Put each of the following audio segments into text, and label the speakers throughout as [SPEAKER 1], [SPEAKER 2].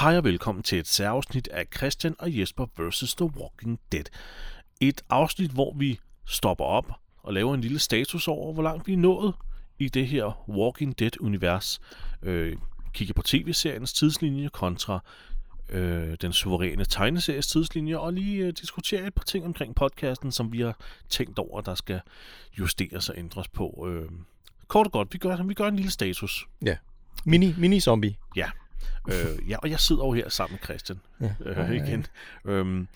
[SPEAKER 1] Hej og velkommen til et særafsnit af Christian og Jesper vs. The Walking Dead. Et afsnit, hvor vi stopper op og laver en lille status over, hvor langt vi er nået i det her Walking Dead-univers. Øh, kigger på tv-seriens tidslinje kontra øh, den suveræne tegneseries tidslinje, og lige øh, diskutere et par ting omkring podcasten, som vi har tænkt over, der skal justeres og ændres på. Øh, kort og godt, vi gør, vi gør en lille status.
[SPEAKER 2] Ja. Mini, mini zombie.
[SPEAKER 1] Ja. Øh, ja, og jeg sidder over her sammen med Christian
[SPEAKER 2] Ja.
[SPEAKER 1] øh, igen. Øhm,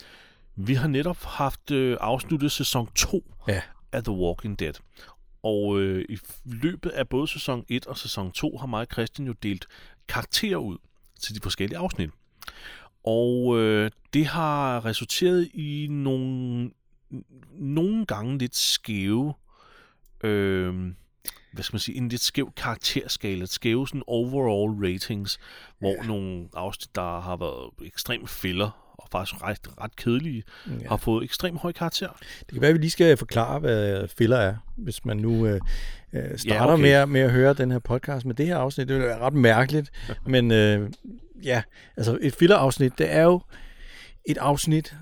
[SPEAKER 1] vi har netop haft øh, afsluttet sæson 2
[SPEAKER 2] Ja.
[SPEAKER 1] af The Walking Dead. Og øh, i løbet af både sæson 1 og sæson 2 har mig og Christian jo delt karakterer ud til de forskellige afsnit. Og øh, det har resulteret i nogle, nogle gange lidt skæve, øh, hvad skal man sige, en lidt skæv karakterskala, skæve sådan overall ratings, hvor
[SPEAKER 2] Ja.
[SPEAKER 1] nogle afsnit, der har været ekstremt filler, og faktisk ret, ret kedelige, ja. Har fået ekstremt høj karakter.
[SPEAKER 2] Det kan være, at vi lige skal forklare, hvad filler er, hvis man nu øh, øh, starter
[SPEAKER 1] Ja, okay.
[SPEAKER 2] med, at, med at høre den her podcast. Men det her afsnit, det vil være ret mærkeligt. Men øh, ja, altså et fillerafsnit, det er jo et afsnit,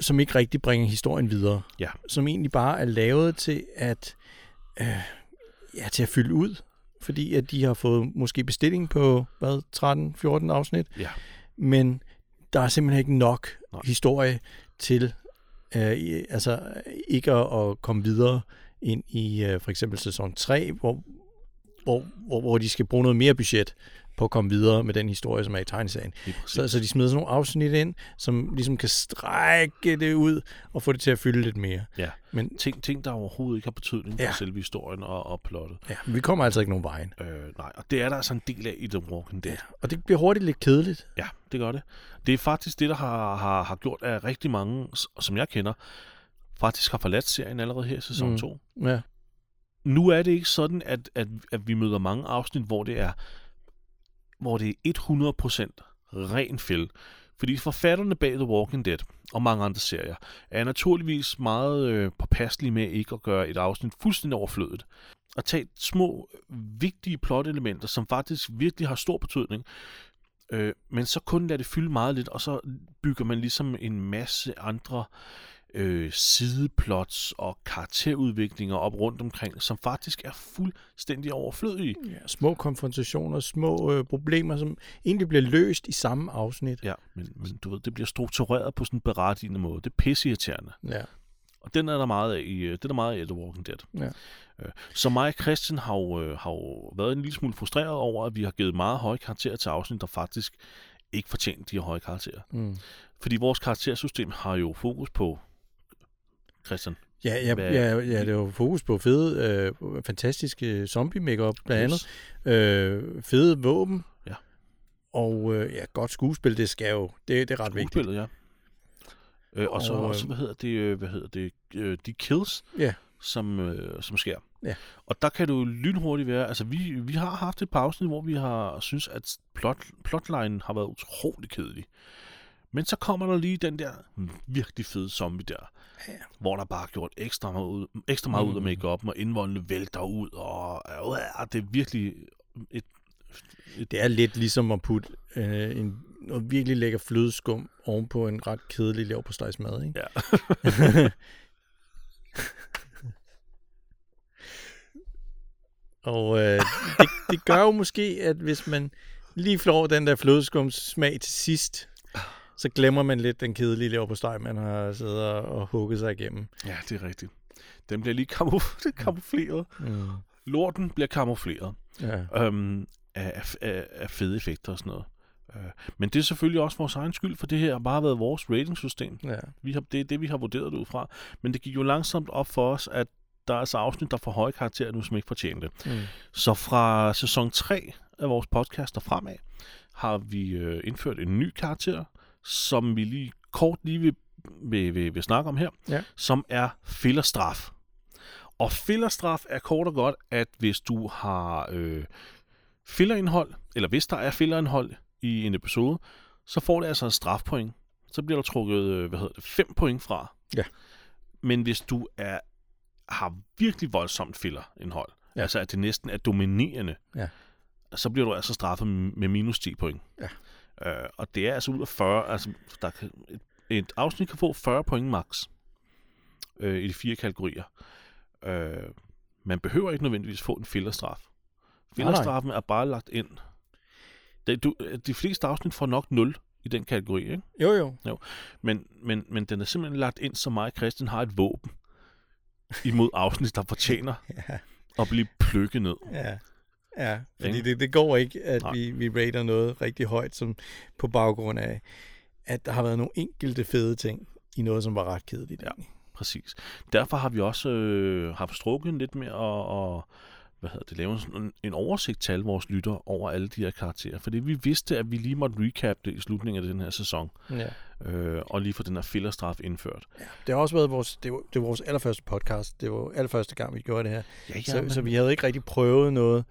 [SPEAKER 2] som ikke rigtig bringer historien videre.
[SPEAKER 1] Ja.
[SPEAKER 2] Som egentlig bare er lavet til at, øh, ja, til at fylde ud. Fordi at de har fået måske bestilling på, hvad, 13-14 afsnit.
[SPEAKER 1] Ja.
[SPEAKER 2] men der er simpelthen ikke nok
[SPEAKER 1] Nej.
[SPEAKER 2] Historie til øh, altså ikke at, at komme videre ind i øh, for eksempel sæson 3, hvor, hvor, hvor, hvor de skal bruge noget mere budget på at komme videre med den historie, som er i tegneserien. Så, så de smider sådan nogle afsnit ind, som ligesom kan strække det ud og få det til at fylde lidt mere.
[SPEAKER 1] Ja.
[SPEAKER 2] Men
[SPEAKER 1] ting, ting, der overhovedet ikke har betydning for
[SPEAKER 2] Ja.
[SPEAKER 1] selve historien og, og plottet.
[SPEAKER 2] ja, vi kommer altså ikke nogen vejen.
[SPEAKER 1] Øh, nej, og det er der altså en del af i The Walking Dead.
[SPEAKER 2] Ja. Og det bliver hurtigt lidt kedeligt.
[SPEAKER 1] Ja, det gør det. Det er faktisk det, der har, har, har gjort, at rigtig mange, som jeg kender, faktisk har forladt serien allerede her i sæson
[SPEAKER 2] Mm.
[SPEAKER 1] 2.
[SPEAKER 2] Ja.
[SPEAKER 1] Nu er det ikke sådan, at, at, at vi møder mange afsnit, hvor det er hvor det er 100% ren fæld. Fordi forfatterne bag The Walking Dead og mange andre serier er naturligvis meget øh, påpasselige med ikke at gøre et afsnit fuldstændig overflødigt. At tage små, vigtige plot-elementer, som faktisk virkelig har stor betydning, øh, men så kun lade det fylde meget lidt, og så bygger man ligesom en masse andre øh, sideplots og karakterudviklinger op rundt omkring, som faktisk er fuldstændig overflødige.
[SPEAKER 2] ja. Små konfrontationer, små øh, problemer, som egentlig bliver løst i samme afsnit.
[SPEAKER 1] Ja, men, men du ved, det bliver struktureret på sådan en berettigende måde. Det er pisseirriterende.
[SPEAKER 2] Ja.
[SPEAKER 1] Og den er der meget af i, øh, det er der meget af The Walking Dead.
[SPEAKER 2] Ja.
[SPEAKER 1] Øh, Så mig og Christian har jo, øh, har jo været en lille smule frustreret over, at vi har givet meget høje karakterer til afsnit, der faktisk ikke fortjent de her høje karakterer.
[SPEAKER 2] Mm.
[SPEAKER 1] Fordi vores karaktersystem har jo fokus på Christian.
[SPEAKER 2] Ja, ja,
[SPEAKER 1] Hvad-
[SPEAKER 2] ja, ja, det jo fokus på fede, øh, fantastiske zombie makeup blandt andet. Øh, fede våben.
[SPEAKER 1] Ja.
[SPEAKER 2] Og øh, ja, godt skuespil, det skal jo, det, det er ret vigtigt.
[SPEAKER 1] Skuespillet, ja. Øh, og så
[SPEAKER 2] Og, øh,
[SPEAKER 1] også, hvad hedder det, øh, hvad hedder det, øh, de kills,
[SPEAKER 2] Ja.
[SPEAKER 1] som, øh, som sker.
[SPEAKER 2] Ja.
[SPEAKER 1] Og der kan jo lynhurtigt være, altså vi, vi har haft et par afsnit, hvor vi har synes, at plot, plotline har været utrolig kedelig. Men så kommer der lige den der virkelig fede zombie der,
[SPEAKER 2] Ja.
[SPEAKER 1] hvor der bare er gjort ekstra meget ud, ekstra meget ud af
[SPEAKER 2] Mm.
[SPEAKER 1] make-up, og indvoldene vælter ud, og øh, det er virkelig et,
[SPEAKER 2] Det er lidt ligesom at putte øh, en, noget virkelig lækker flødeskum oven på en ret kedelig lav på mad, ikke?
[SPEAKER 1] ja,
[SPEAKER 2] Og øh, det, det gør jo måske, at hvis man lige flår den der flødeskums smag til sidst, så glemmer man lidt den kedelige lav på man har siddet og, og hugget sig igennem.
[SPEAKER 1] ja, det er rigtigt. Den bliver lige kamuf- kamufleret.
[SPEAKER 2] Mm.
[SPEAKER 1] Lorten bliver kamufleret.
[SPEAKER 2] Ja.
[SPEAKER 1] øhm, af, af, af fede effekter og sådan noget. Øh, men det er selvfølgelig også vores egen skyld, for det her har bare været vores ratingsystem.
[SPEAKER 2] ja.
[SPEAKER 1] Vi har, det er det, vi har vurderet det ud fra. Men det gik jo langsomt op for os, at der er altså afsnit, der får høje karakterer nu, som ikke fortjener det.
[SPEAKER 2] Mm.
[SPEAKER 1] Så fra sæson 3 af vores podcast og fremad, har vi øh, indført en ny karakter, som vi lige kort lige vil, vil, vil, vil snakke om her,
[SPEAKER 2] Ja.
[SPEAKER 1] som er fillerstraf. Og fillerstraf er kort og godt, at hvis du har øh, fillerindhold, eller hvis der er fillerindhold i en episode, så får det altså en strafpoint. Så bliver der trukket, øh, hvad hedder det, 5 point fra.
[SPEAKER 2] Ja.
[SPEAKER 1] Men hvis du er har virkelig voldsomt fillerindhold, ja.
[SPEAKER 2] Ja.
[SPEAKER 1] altså at det næsten er dominerende,
[SPEAKER 2] Ja.
[SPEAKER 1] så bliver du altså straffet med minus 10 point.
[SPEAKER 2] Ja.
[SPEAKER 1] Øh, og det er altså ud af 40, altså der kan, et, et afsnit kan få 40 point max øh, i de fire kategorier. Øh, man behøver ikke nødvendigvis få en fillerstraf. Fillerstraffen er bare lagt ind. Det, du, de fleste afsnit får nok 0 i den kategori, ikke?
[SPEAKER 2] Jo, jo.
[SPEAKER 1] Men, men, men den er simpelthen lagt ind, så mig og Christian har et våben imod afsnit, der fortjener
[SPEAKER 2] Ja,
[SPEAKER 1] at blive plukket ned.
[SPEAKER 2] ja. Ja, fordi det, det går ikke, at
[SPEAKER 1] Nej.
[SPEAKER 2] vi, vi rater noget rigtig højt, som på baggrund af, at der har været nogle enkelte fede ting i noget, som var ret kedeligt.
[SPEAKER 1] Ja. Præcis. Derfor har vi også øh, haft strukket lidt med at, og, hvad hedder det, lave sådan en, en oversigt til alle vores lytter over alle de her karakterer. Fordi vi vidste, at vi lige måtte recap det i slutningen af den her sæson,
[SPEAKER 2] Ja.
[SPEAKER 1] øh, og lige få den her fillerstraf indført.
[SPEAKER 2] Det har også været vores, det var, det var vores allerførste podcast. Det var allerførste gang, vi gjorde det her.
[SPEAKER 1] Ja,
[SPEAKER 2] så, så vi havde ikke rigtig prøvet noget.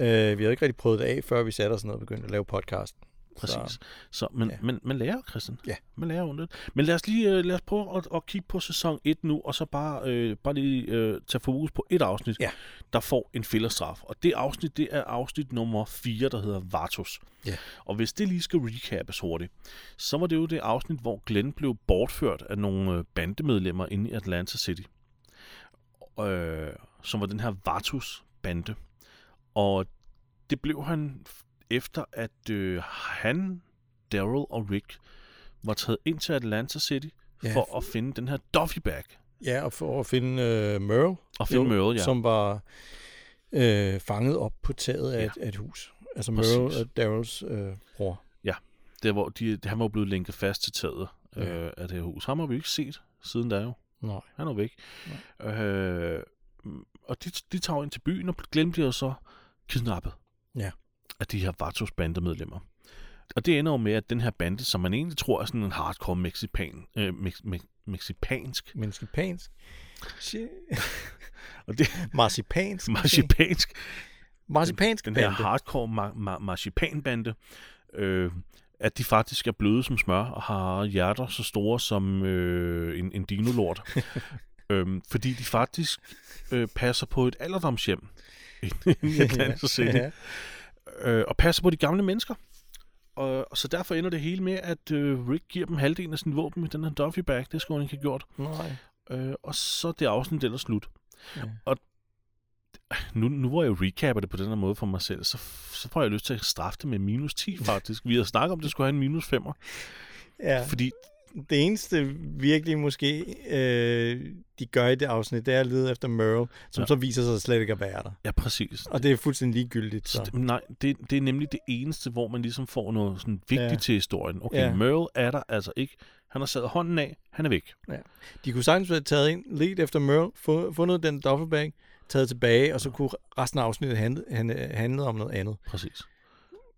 [SPEAKER 2] Øh, vi havde ikke rigtig prøvet det af, før vi satte os ned og begyndte at lave podcast.
[SPEAKER 1] Præcis.
[SPEAKER 2] Så,
[SPEAKER 1] Så, men,
[SPEAKER 2] ja.
[SPEAKER 1] men man lærer, Christian.
[SPEAKER 2] Ja.
[SPEAKER 1] Man lærer jo lidt. Men lad os lige øh, lad os prøve at, at kigge på sæson 1 nu, og så bare, øh, bare lige øh, tage fokus på et afsnit,
[SPEAKER 2] Ja.
[SPEAKER 1] der får en fillerstraf. Og det afsnit, det er afsnit nummer 4, der hedder Vartus.
[SPEAKER 2] Ja.
[SPEAKER 1] Og hvis det lige skal recapes hurtigt, så var det jo det afsnit, hvor Glenn blev bortført af nogle øh, bandemedlemmer inde i Atlanta City. Øh, som var den her Vartus-bande. Og det blev han efter, at øh, han, Daryl og Rick var taget ind til Atlanta City
[SPEAKER 2] Ja.
[SPEAKER 1] ja. for at finde den her Duffy bag.
[SPEAKER 2] ja, og for at finde uh, Merle,
[SPEAKER 1] Og finde Merle, ja.
[SPEAKER 2] som var øh, fanget op på taget af,
[SPEAKER 1] Ja.
[SPEAKER 2] et, af et hus. Altså
[SPEAKER 1] Præcis.
[SPEAKER 2] Merle er Daryls øh, bror.
[SPEAKER 1] Der, hvor de, han var jo blevet lænket fast til taget
[SPEAKER 2] Ja.
[SPEAKER 1] øh, af det her hus. Ham har vi jo ikke set siden da jo.
[SPEAKER 2] Nej.
[SPEAKER 1] Han er jo væk. Øh, og de, de tager jo ind til byen, og Glenn bliver jo så kidnappet
[SPEAKER 2] Ja.
[SPEAKER 1] af de her Vatos bandemedlemmer. Og det ender jo med, at den her bande, som man egentlig tror er sådan en hardcore mexipan, øh, mex, mex, mexipansk,
[SPEAKER 2] Mexipansk.
[SPEAKER 1] Og det
[SPEAKER 2] Marcipansk.
[SPEAKER 1] marcipansk,
[SPEAKER 2] Marcipansk
[SPEAKER 1] den her
[SPEAKER 2] bande.
[SPEAKER 1] hardcore ma- ma- marcipanbande, øh, at de faktisk er bløde som smør og har hjerter så store som øh, en, en dinolort. øhm, fordi de faktisk øh, passer på et alderdomshjem inde i Atlanta City.
[SPEAKER 2] ja.
[SPEAKER 1] øh, og passer på de gamle mennesker. Og, og så derfor ender det hele med, at øh, Rick giver dem halvdelen af sin våben i den her Duffy bag. Det skulle han ikke have gjort.
[SPEAKER 2] Nej.
[SPEAKER 1] Øh, og så er det afsnit ellers slut.
[SPEAKER 2] Ja.
[SPEAKER 1] Og nu, nu hvor jeg recapper det på den her måde for mig selv, så, så får jeg lyst til at straffe det med minus 10 faktisk. Vi har snakket om, at det skulle have en minus 5'er.
[SPEAKER 2] ja.
[SPEAKER 1] Fordi,
[SPEAKER 2] Det eneste virkelig måske, øh, de gør i det afsnit, det er at lede efter Merle, som ja.
[SPEAKER 1] Ja.
[SPEAKER 2] så viser sig slet ikke at være der.
[SPEAKER 1] ja præcis.
[SPEAKER 2] Og det er fuldstændig ligegyldigt.
[SPEAKER 1] Så. Det- Nej, det, det er nemlig det eneste, hvor man ligesom får noget sådan vigtigt
[SPEAKER 2] Ja.
[SPEAKER 1] ja. til historien. Okay,
[SPEAKER 2] Ja.
[SPEAKER 1] ja. Merle er der altså ikke. Han har sat hånden af. Han er væk.
[SPEAKER 2] De kunne sagtens være taget ind, let efter Merle, få- fundet den duffelbag, taget tilbage, og så kunne resten af afsnittet handle, handle, handle om noget andet.
[SPEAKER 1] Præcis.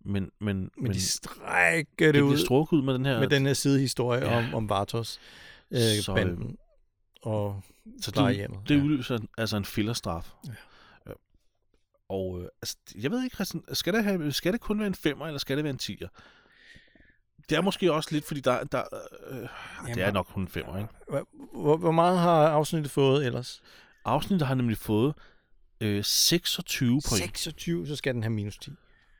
[SPEAKER 1] Men, men,
[SPEAKER 2] Men,
[SPEAKER 1] men
[SPEAKER 2] de strækker det,
[SPEAKER 1] det
[SPEAKER 2] ud
[SPEAKER 1] strukket ud med den her...
[SPEAKER 2] med den her sidehistorie ja. Om, om Vartos øh,
[SPEAKER 1] Så,
[SPEAKER 2] banden og
[SPEAKER 1] så det,
[SPEAKER 2] plejehjemmet.
[SPEAKER 1] det
[SPEAKER 2] ja.
[SPEAKER 1] udløser altså en fillerstraf.
[SPEAKER 2] Ja.
[SPEAKER 1] Ja. Og øh, altså, jeg ved ikke, Christian, skal det, have, skal det kun være en femmer, eller skal det være en tiger? Det er måske også lidt, fordi der, der øh, det er
[SPEAKER 2] Jamen,
[SPEAKER 1] nok kun en femmer, ikke?
[SPEAKER 2] Hvor, hvor- hvor meget har afsnittet fået ellers?
[SPEAKER 1] Afsnittet har nemlig fået øh, 26 point.
[SPEAKER 2] 26, så skal den have minus 10.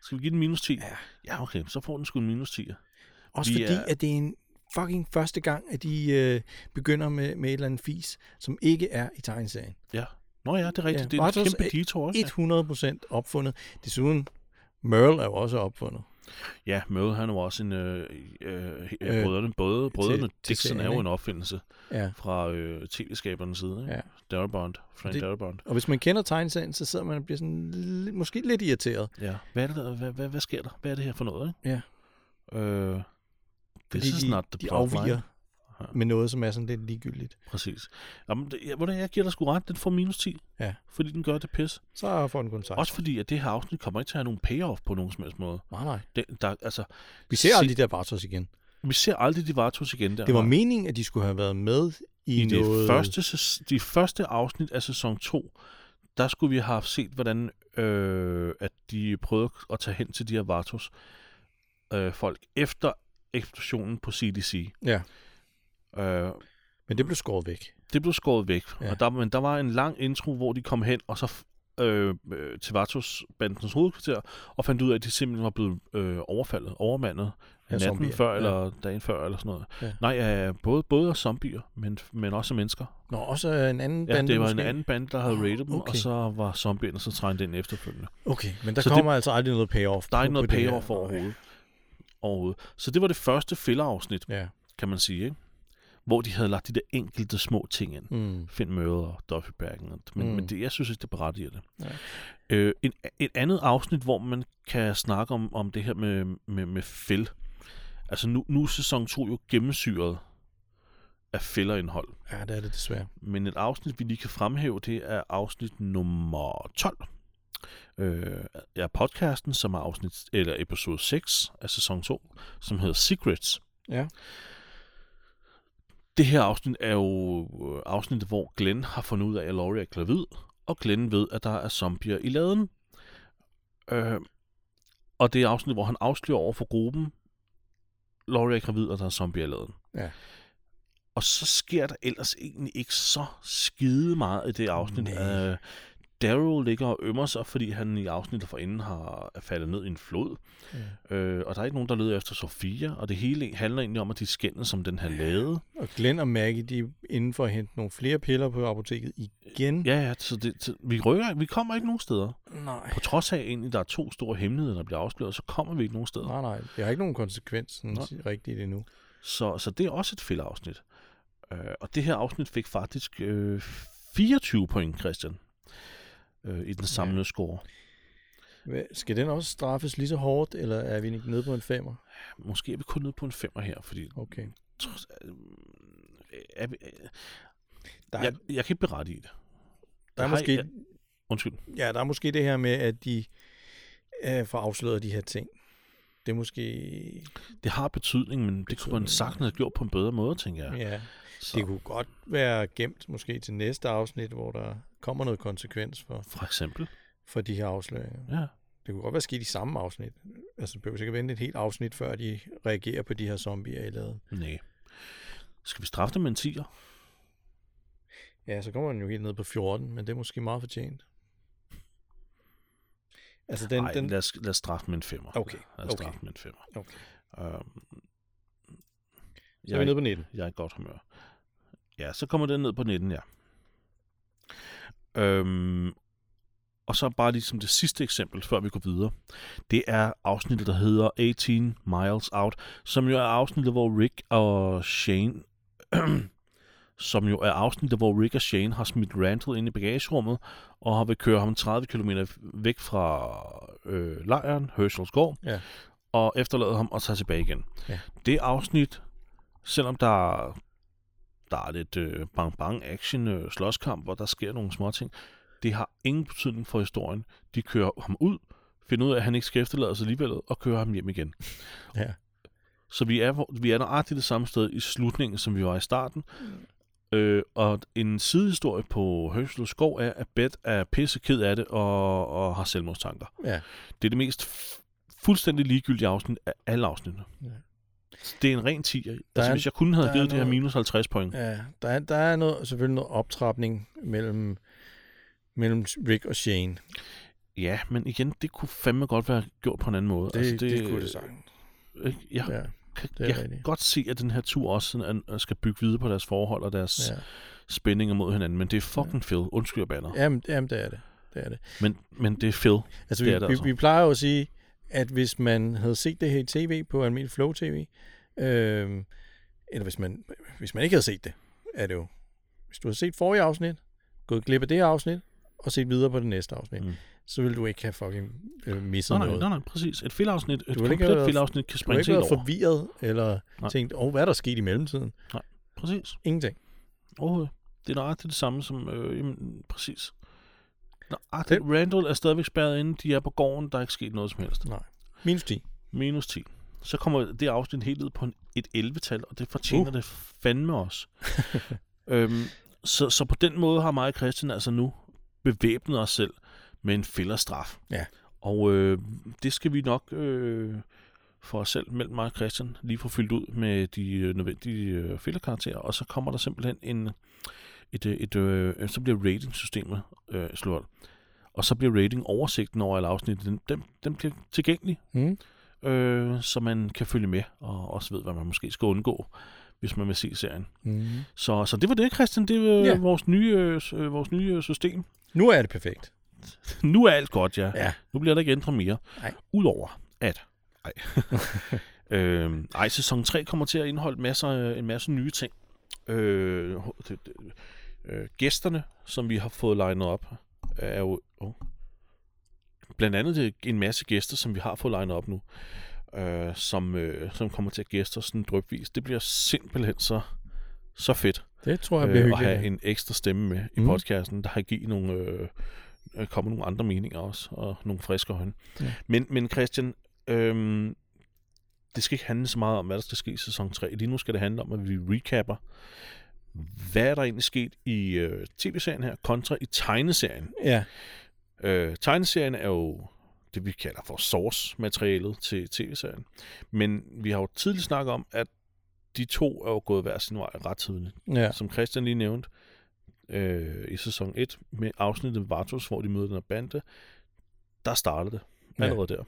[SPEAKER 1] Skal vi give den minus 10?
[SPEAKER 2] Ja.
[SPEAKER 1] Ja, okay, så får den sgu en minus 10.
[SPEAKER 2] Også
[SPEAKER 1] Vi
[SPEAKER 2] fordi,
[SPEAKER 1] er-
[SPEAKER 2] at det er en fucking første gang, at de øh, begynder med, med et eller andet fis, som ikke er i tegneserien.
[SPEAKER 1] Ja. Nå ja, det er rigtigt.
[SPEAKER 2] Ja,
[SPEAKER 1] det er
[SPEAKER 2] Bartos
[SPEAKER 1] en kæmpe detour også.
[SPEAKER 2] 100% opfundet. Desuden, Merle er jo også opfundet.
[SPEAKER 1] Ja, Merle, han er jo også en... Øh, øh,
[SPEAKER 2] Øh,
[SPEAKER 1] øh, brødrene, både brødrene
[SPEAKER 2] til
[SPEAKER 1] Dixon
[SPEAKER 2] serien,
[SPEAKER 1] er jo en opfindelse
[SPEAKER 2] Ja.
[SPEAKER 1] fra øh, tv-skabernes side. Ikke?
[SPEAKER 2] Ja.
[SPEAKER 1] Darabont, Frank
[SPEAKER 2] Det-
[SPEAKER 1] Darabont.
[SPEAKER 2] Og hvis man kender tegneserien, så sidder man og bliver sådan lidt, måske lidt irriteret.
[SPEAKER 1] Ja. Hvad, er det, der, hvad, hvad, hvad sker der? Hvad er det her for noget? Ikke?
[SPEAKER 2] Ja.
[SPEAKER 1] Øh, this
[SPEAKER 2] Fordi
[SPEAKER 1] is
[SPEAKER 2] de,
[SPEAKER 1] not the
[SPEAKER 2] de afviger
[SPEAKER 1] line. Ja.
[SPEAKER 2] med noget, som er sådan lidt ligegyldigt.
[SPEAKER 1] Præcis. Jamen, det, ja, hvordan, jeg giver dig sgu ret. Den får minus 10.
[SPEAKER 2] Ja.
[SPEAKER 1] Fordi den gør det pis.
[SPEAKER 2] Så får den kun 16.
[SPEAKER 1] Også fordi, at det her afsnit kommer ikke til at have nogen payoff på nogen som helst måde.
[SPEAKER 2] Nej, nej.
[SPEAKER 1] Det, der, altså,
[SPEAKER 2] Vi ser aldrig de der Bartos igen.
[SPEAKER 1] vi ser aldrig de Vartos igen der.
[SPEAKER 2] Det var
[SPEAKER 1] Nej.
[SPEAKER 2] meningen, at de skulle have været med i,
[SPEAKER 1] I
[SPEAKER 2] noget...
[SPEAKER 1] det første, de første afsnit af sæson 2, der skulle vi have set, hvordan øh, at de prøvede at tage hen til de her Vartos øh, folk efter eksplosionen på CDC.
[SPEAKER 2] Ja,
[SPEAKER 1] Øh,
[SPEAKER 2] men det blev skåret væk.
[SPEAKER 1] det blev skåret væk,
[SPEAKER 2] Ja.
[SPEAKER 1] ja. og der, men der var en lang intro, hvor de kom hen, og så øh, øh, til Vatos bandens hovedkvarter, og fandt ud af, at de simpelthen var blevet øh, overfaldet, overmandet
[SPEAKER 2] Ja,
[SPEAKER 1] natten
[SPEAKER 2] zombier.
[SPEAKER 1] før,
[SPEAKER 2] Ja.
[SPEAKER 1] eller dagen før, eller sådan noget.
[SPEAKER 2] Ja.
[SPEAKER 1] Nej, ja, både, både af zombier, men, men også af mennesker.
[SPEAKER 2] Nå, også en anden
[SPEAKER 1] Ja,
[SPEAKER 2] bande
[SPEAKER 1] det var
[SPEAKER 2] måske?
[SPEAKER 1] en anden bande, der havde raided dem,
[SPEAKER 2] okay.
[SPEAKER 1] og så var zombierne så trængt ind efterfølgende.
[SPEAKER 2] Okay, men der
[SPEAKER 1] Så
[SPEAKER 2] kommer det, altså aldrig noget payoff.
[SPEAKER 1] Der er ikke noget payoff overhovedet. overhovedet. Så det var det første fillerafsnit,
[SPEAKER 2] Ja.
[SPEAKER 1] kan man sige, ikke? Hvor de havde lagt de der enkelte små ting ind.
[SPEAKER 2] Mm.
[SPEAKER 1] Møder og Duffy Bergen. Men,
[SPEAKER 2] Mm.
[SPEAKER 1] men det, jeg synes ikke, det berettiger det.
[SPEAKER 2] Nej.
[SPEAKER 1] Øh, en, et andet afsnit, hvor man kan snakke om, om det her med, med, med fæld. Altså nu, nu er sæson 2 jo gennemsyret af fælderindhold.
[SPEAKER 2] Ja, det er det desværre.
[SPEAKER 1] Men et afsnit, vi lige kan fremhæve, det er afsnit nummer 12. Øh, er podcasten, som er afsnit, eller episode 6 af sæson 2, som hedder Secrets.
[SPEAKER 2] Ja.
[SPEAKER 1] Det her afsnit er jo øh, afsnittet, hvor Glenn har fundet ud af, at Laurie er gravid, og Glenn ved, at der er zombier i laden. Øh, og det er afsnittet, hvor han afslører over for gruppen, Laurie er gravid, og der er zombier i laden.
[SPEAKER 2] Ja.
[SPEAKER 1] Og så sker der ellers egentlig ikke så skide meget i det afsnit. Øh, Daryl ligger og ømmer sig, fordi han i afsnittet forinden har er faldet ned i en flod.
[SPEAKER 2] Ja.
[SPEAKER 1] Øh, og der er ikke nogen, der leder efter Sofia, og det hele handler egentlig om, at de skændes som den her lade.
[SPEAKER 2] Og Glenn og Maggie, de er inden for at hente nogle flere piller på apoteket igen.
[SPEAKER 1] Ja, ja, så, det, så vi rykker, vi kommer ikke nogen steder.
[SPEAKER 2] Nej.
[SPEAKER 1] På trods af egentlig, der er to store hemmeligheder, der bliver afsløret, så kommer vi ikke nogen steder.
[SPEAKER 2] Nej, nej. Det har ikke nogen konsekvens rigtigt endnu.
[SPEAKER 1] Så, så det er også et fældeafsnit. Øh, og det her afsnit fik faktisk øh, 24 point, Christian, øh, i den samlede ja. score.
[SPEAKER 2] Hvad, skal den også straffes lige så hårdt, eller er vi ikke nede på en femmer?
[SPEAKER 1] Måske er vi kun nede på en femmer her, fordi...
[SPEAKER 2] Okay.
[SPEAKER 1] Trods, øh, er vi, øh,
[SPEAKER 2] Der er,
[SPEAKER 1] jeg, jeg kan ikke berette i det.
[SPEAKER 2] der er
[SPEAKER 1] har-
[SPEAKER 2] måske,
[SPEAKER 1] jeg- Undskyld.
[SPEAKER 2] ja, der er måske det her med, at de øh, får afsløret de her ting. Det er måske...
[SPEAKER 1] Det har betydning, men det kunne man
[SPEAKER 2] Betydning,
[SPEAKER 1] sagtens have gjort på en bedre måde, tænker jeg.
[SPEAKER 2] Ja,
[SPEAKER 1] Så,
[SPEAKER 2] det kunne godt være gemt måske til næste afsnit, hvor der kommer noget konsekvens for,
[SPEAKER 1] For eksempel.
[SPEAKER 2] for de her afsløringer.
[SPEAKER 1] Ja.
[SPEAKER 2] Det kunne godt være sket i samme afsnit. Altså, det behøver sikkert vente et helt afsnit, før de reagerer på de her zombier i laden.
[SPEAKER 1] Nej. Skal vi straffe dem med en 10'er?
[SPEAKER 2] Ja, så kommer den jo helt ned på 14, men det er måske meget fortjent. Altså, den...
[SPEAKER 1] Nej,
[SPEAKER 2] den
[SPEAKER 1] lad, os, lad os straffe med en 5'er.
[SPEAKER 2] Okay,
[SPEAKER 1] Lad os
[SPEAKER 2] okay.
[SPEAKER 1] straffe med en 5'er.
[SPEAKER 2] Okay.
[SPEAKER 1] Øhm,
[SPEAKER 2] så er vi nede på 19.
[SPEAKER 1] Jeg er i godt humør. Ja, så kommer den ned på 19, ja. Øhm, og så bare ligesom det sidste eksempel, før vi går videre. Det er afsnittet, der hedder 18 Miles Out, som jo er afsnittet, hvor Rick og Shane... som jo er afsnittet, hvor Rick og Shane har smidt Randall ind i bagagerummet, og har vil køre ham 30 km væk fra øh, lejren, Herschel's gård,
[SPEAKER 2] Ja.
[SPEAKER 1] og efterlader ham og tager tilbage igen.
[SPEAKER 2] Ja.
[SPEAKER 1] Det afsnit, selvom der, der er lidt øh, bang-bang action øh, slåskamp, hvor der sker nogle små ting, det har ingen betydning for historien. De kører ham ud, finder ud af, at han ikke skal efterlades alligevel, og kører ham hjem igen.
[SPEAKER 2] Ja.
[SPEAKER 1] Så vi er, vi er nøjagtigt det samme sted i slutningen, som vi var i starten. Øh, og en sidehistorie på Hørsel Skov er, at Beth er pisse ked af det og, og har selvmordstanker.
[SPEAKER 2] Ja.
[SPEAKER 1] Det er det mest fuldstændig ligegyldige afsnit af alle afsnittene.
[SPEAKER 2] Ja.
[SPEAKER 1] Det er en ren 10.
[SPEAKER 2] Der
[SPEAKER 1] Altså,
[SPEAKER 2] er-
[SPEAKER 1] hvis jeg
[SPEAKER 2] der er
[SPEAKER 1] givet det her minus 50 point.
[SPEAKER 2] Ja, der er, der er noget, selvfølgelig noget optrapning mellem, mellem Rick og Shane.
[SPEAKER 1] Ja, men igen, det kunne fandme godt være gjort på en anden måde.
[SPEAKER 2] Det, altså, det, det kunne det
[SPEAKER 1] sagt.
[SPEAKER 2] sagtens.
[SPEAKER 1] Jeg,
[SPEAKER 2] Ja,
[SPEAKER 1] kan,
[SPEAKER 2] det
[SPEAKER 1] jeg kan godt se, at den her tur også sådan, er- skal bygge videre på deres forhold og deres ja.
[SPEAKER 2] ja.
[SPEAKER 1] spændinger mod hinanden. Men det er fucking Phil. Undskyld, jeg banner.
[SPEAKER 2] Jamen, jamen, det er det. det, er det.
[SPEAKER 1] Men, men det er Phil.
[SPEAKER 2] Altså,
[SPEAKER 1] Det
[SPEAKER 2] vi,
[SPEAKER 1] er det
[SPEAKER 2] vi,
[SPEAKER 1] altså.
[SPEAKER 2] vi plejer jo at sige, at hvis man havde set det her i tv på almindelig Flow TV, øh, eller hvis man, hvis man ikke havde set det, er det jo, hvis du havde set forrige afsnit, gået glip af det afsnit, og set videre på det næste afsnit,
[SPEAKER 1] Mm.
[SPEAKER 2] Så vil du ikke have fucking øh, misset
[SPEAKER 1] Nej, nej,
[SPEAKER 2] noget.
[SPEAKER 1] nej, nej, præcis. Et filafsnit, et
[SPEAKER 2] Du ikke
[SPEAKER 1] komplet
[SPEAKER 2] have-
[SPEAKER 1] filafsnit kan
[SPEAKER 2] Du
[SPEAKER 1] springe
[SPEAKER 2] ikke
[SPEAKER 1] helt
[SPEAKER 2] været
[SPEAKER 1] over.
[SPEAKER 2] forvirret, eller
[SPEAKER 1] Nej.
[SPEAKER 2] tænkt, åh, oh, hvad er der sket i mellemtiden?
[SPEAKER 1] Præcis.
[SPEAKER 2] Ingenting.
[SPEAKER 1] Overhovedet. Det er nøjagtigt det samme som... Øh, jamen, præcis. Nøjagtigt. Randall er stadigvæk spærret inde. De er på gården. Der er ikke sket noget som helst.
[SPEAKER 2] Nej. Minus 10.
[SPEAKER 1] Minus 10. Så kommer det afsnit helt ned på en, et 11-tal, og det fortjener uh. det fandme også. øhm, så, så på den måde har mig og Christian altså nu bevæbnet os selv med en fælderstraf.
[SPEAKER 2] Ja.
[SPEAKER 1] Og øh, det skal vi nok øh, for os selv, mellem mig og Christian, lige få fyldt ud med de øh, nødvendige øh, fælderkarakterer, og så kommer der simpelthen en, et, øh, et, øh, så bliver ratingsystemet øh, slået. Og så bliver rating oversigten over alle afsnit, den, den, den bliver tilgængelig,
[SPEAKER 2] Mm.
[SPEAKER 1] øh, så man kan følge med og også ved, hvad man måske skal undgå, hvis man vil se serien.
[SPEAKER 2] Mm.
[SPEAKER 1] Så, så det var det, Christian. Det var
[SPEAKER 2] Ja.
[SPEAKER 1] ja. vores, nye, øh, øh, vores nye øh, system.
[SPEAKER 2] Nu er det perfekt.
[SPEAKER 1] Nu er alt godt, ja.
[SPEAKER 2] Ja.
[SPEAKER 1] Nu bliver der ikke ændret mere.
[SPEAKER 2] Nej.
[SPEAKER 1] Udover at... Ej. øhm, ej, sæson 3 kommer til at indeholde masser, øh, en masse nye ting. Øh, det- det- øh, gæsterne, som vi har fået legnet op, er jo... Oh, blandt andet det, en masse gæster, som vi har fået legnet op nu, øh, som, øh, som kommer til at gæste os sådan drøbvis. Det bliver simpelthen så, så fedt
[SPEAKER 2] Det tror jeg bliver
[SPEAKER 1] øh, at have en ekstra stemme med i
[SPEAKER 2] Mm.
[SPEAKER 1] podcasten, der har givet nogle, øh, øh, kommer nogle andre meninger også, og nogle friske øjne.
[SPEAKER 2] Ja.
[SPEAKER 1] Men, men Christian, øh, det skal ikke handle så meget om, hvad der skal ske i sæson 3. Lige nu skal det handle om, at vi recapper, hvad er der egentlig sket i øh, tv-serien her, kontra i tegneserien.
[SPEAKER 2] Ja,
[SPEAKER 1] Øh, tegneserien er jo det, vi kalder for source-materialet til tv-serien. Men vi har jo tidligt snakket om, at de to er jo gået hver sin vej ret tidligt
[SPEAKER 2] ja.
[SPEAKER 1] som Christian lige nævnte, øh, i sæson 1 med afsnittet Vartus, hvor de møder den her bande, der startede det
[SPEAKER 2] Ja.
[SPEAKER 1] allerede der.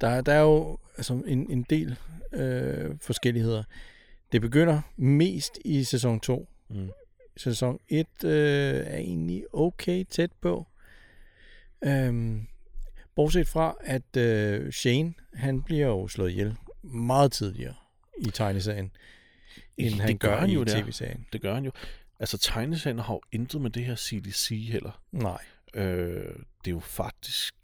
[SPEAKER 2] Der, der er jo altså, en, en del øh, forskelligheder. Det begynder mest i sæson 2.
[SPEAKER 1] Mm.
[SPEAKER 2] Sæson 1 øh, er egentlig okay tæt på. Øhm, bortset fra, at øh, Shane, han bliver jo slået ihjel meget tidligere i tegneserien, end
[SPEAKER 1] Det
[SPEAKER 2] han
[SPEAKER 1] gør
[SPEAKER 2] gør
[SPEAKER 1] han jo
[SPEAKER 2] i tv-serien.
[SPEAKER 1] Det gør han jo. Altså, tegneserien har jo intet med det her CDC heller.
[SPEAKER 2] Nej.
[SPEAKER 1] Øh, det er jo faktisk...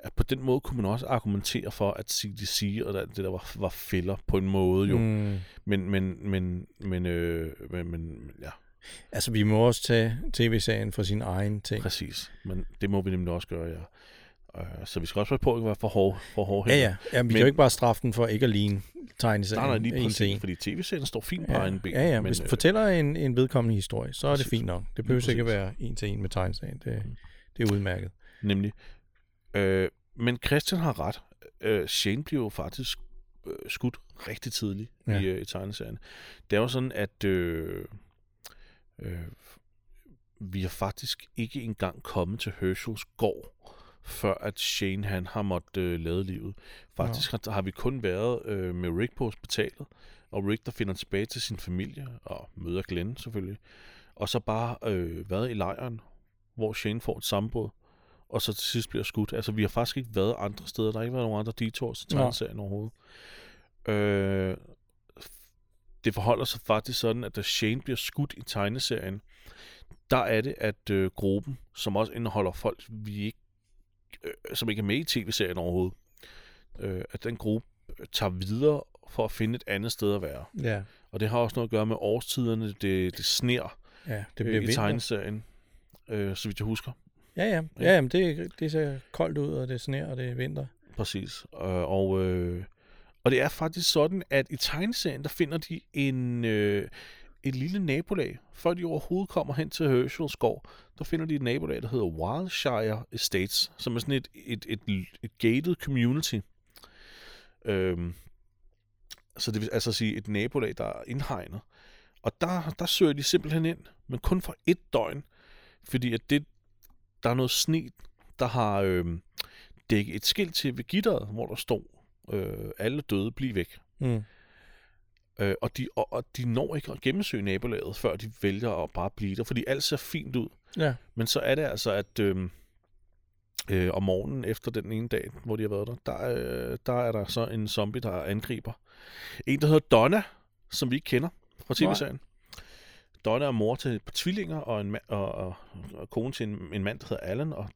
[SPEAKER 1] At på den måde kunne man også argumentere for, at CDC og det der var, var fælder på en måde jo. Mm. Men, men, men, men, øh, men, men, ja,
[SPEAKER 2] Altså, vi må også tage tv-serien for sin egen ting.
[SPEAKER 1] præcis. Men det må vi nemlig også gøre, ja. Øh, så vi skal også passe på at være for hårde, for hårde
[SPEAKER 2] Ja, ja. ja vi men, kan
[SPEAKER 1] Men-
[SPEAKER 2] jo ikke bare straffe den for ikke at ligne tegneserien.
[SPEAKER 1] Nej, nej, lige præcis,
[SPEAKER 2] en.
[SPEAKER 1] fordi tv-serien står fint på
[SPEAKER 2] Ja,
[SPEAKER 1] egen ben.
[SPEAKER 2] ja, ja.
[SPEAKER 1] men,
[SPEAKER 2] Hvis
[SPEAKER 1] øh,
[SPEAKER 2] fortæller en, en vedkommende historie, så er det
[SPEAKER 1] præcis.
[SPEAKER 2] fint nok. Det behøver ikke at være en til en med tegneserien. Det, det er udmærket.
[SPEAKER 1] Nemlig. Øh, men Christian har ret. Øh, Shane bliver jo faktisk øh, skudt rigtig tidligt
[SPEAKER 2] ja.
[SPEAKER 1] i, øh, i tegneserien. Det er jo sådan, at øh, øh, vi er faktisk ikke engang kommet til Herschels gård, før at Shane han har måttet øh, lade livet. Faktisk har, har vi kun været øh, med Rick på hospitalet, og Rick der finder tilbage til sin familie, og møder Glenn selvfølgelig, og så bare øh, været i lejren, hvor Shane får et sammenbrud, og så til sidst bliver skudt. Altså, vi har faktisk ikke været andre steder. Der har ikke været nogen andre detours til tegneserien overhovedet. Øh, det forholder sig faktisk sådan, at da Shane bliver skudt i tegneserien, der er det, at øh, gruppen, som også indeholder folk, vi ikke, øh, som ikke er med i tv-serien overhovedet, øh, at den gruppe øh, tager videre for at finde et andet sted at være.
[SPEAKER 2] Ja,
[SPEAKER 1] Og det har også noget at gøre med årstiderne. Det, det sner
[SPEAKER 2] ja det
[SPEAKER 1] det
[SPEAKER 2] bliver
[SPEAKER 1] i
[SPEAKER 2] vinter.
[SPEAKER 1] tegneserien, øh, så vidt jeg husker.
[SPEAKER 2] Ja, ja. ja jamen, det, det ser koldt ud, og det sner, og det er vinter.
[SPEAKER 1] Præcis. Øh, og, øh, og det er faktisk sådan, at i tegneserien, der finder de en, øh, et lille nabolag. Før de overhovedet kommer hen til Herschels gård, der finder de et nabolag, der hedder Wildshire Estates, som er sådan et, et, et, et gated community. Øhm, så det vil altså sige et nabolag, der er indhegnet. Og der, der søger de simpelthen ind, men kun for et døgn, fordi at det, der er noget sne, der har øhm, dækket et skilt til ved gitteret, hvor der stod, øh, alle døde, bliv væk.
[SPEAKER 2] Mm.
[SPEAKER 1] Øh, og, de, og, og de når ikke at gennemsøge nabolaget, før de vælger at bare blive der, fordi alt ser fint ud.
[SPEAKER 2] Ja,
[SPEAKER 1] Men så er det altså, at øh, øh, om morgenen efter den ene dag, hvor de har været der, der, øh, der er der så en zombie, der angriber. En, der hedder Donna, som vi ikke kender fra tv-serien. Donna er mor til et par tvillinger og, en ma- og, og, og kone til en, en mand, der hedder Allen, og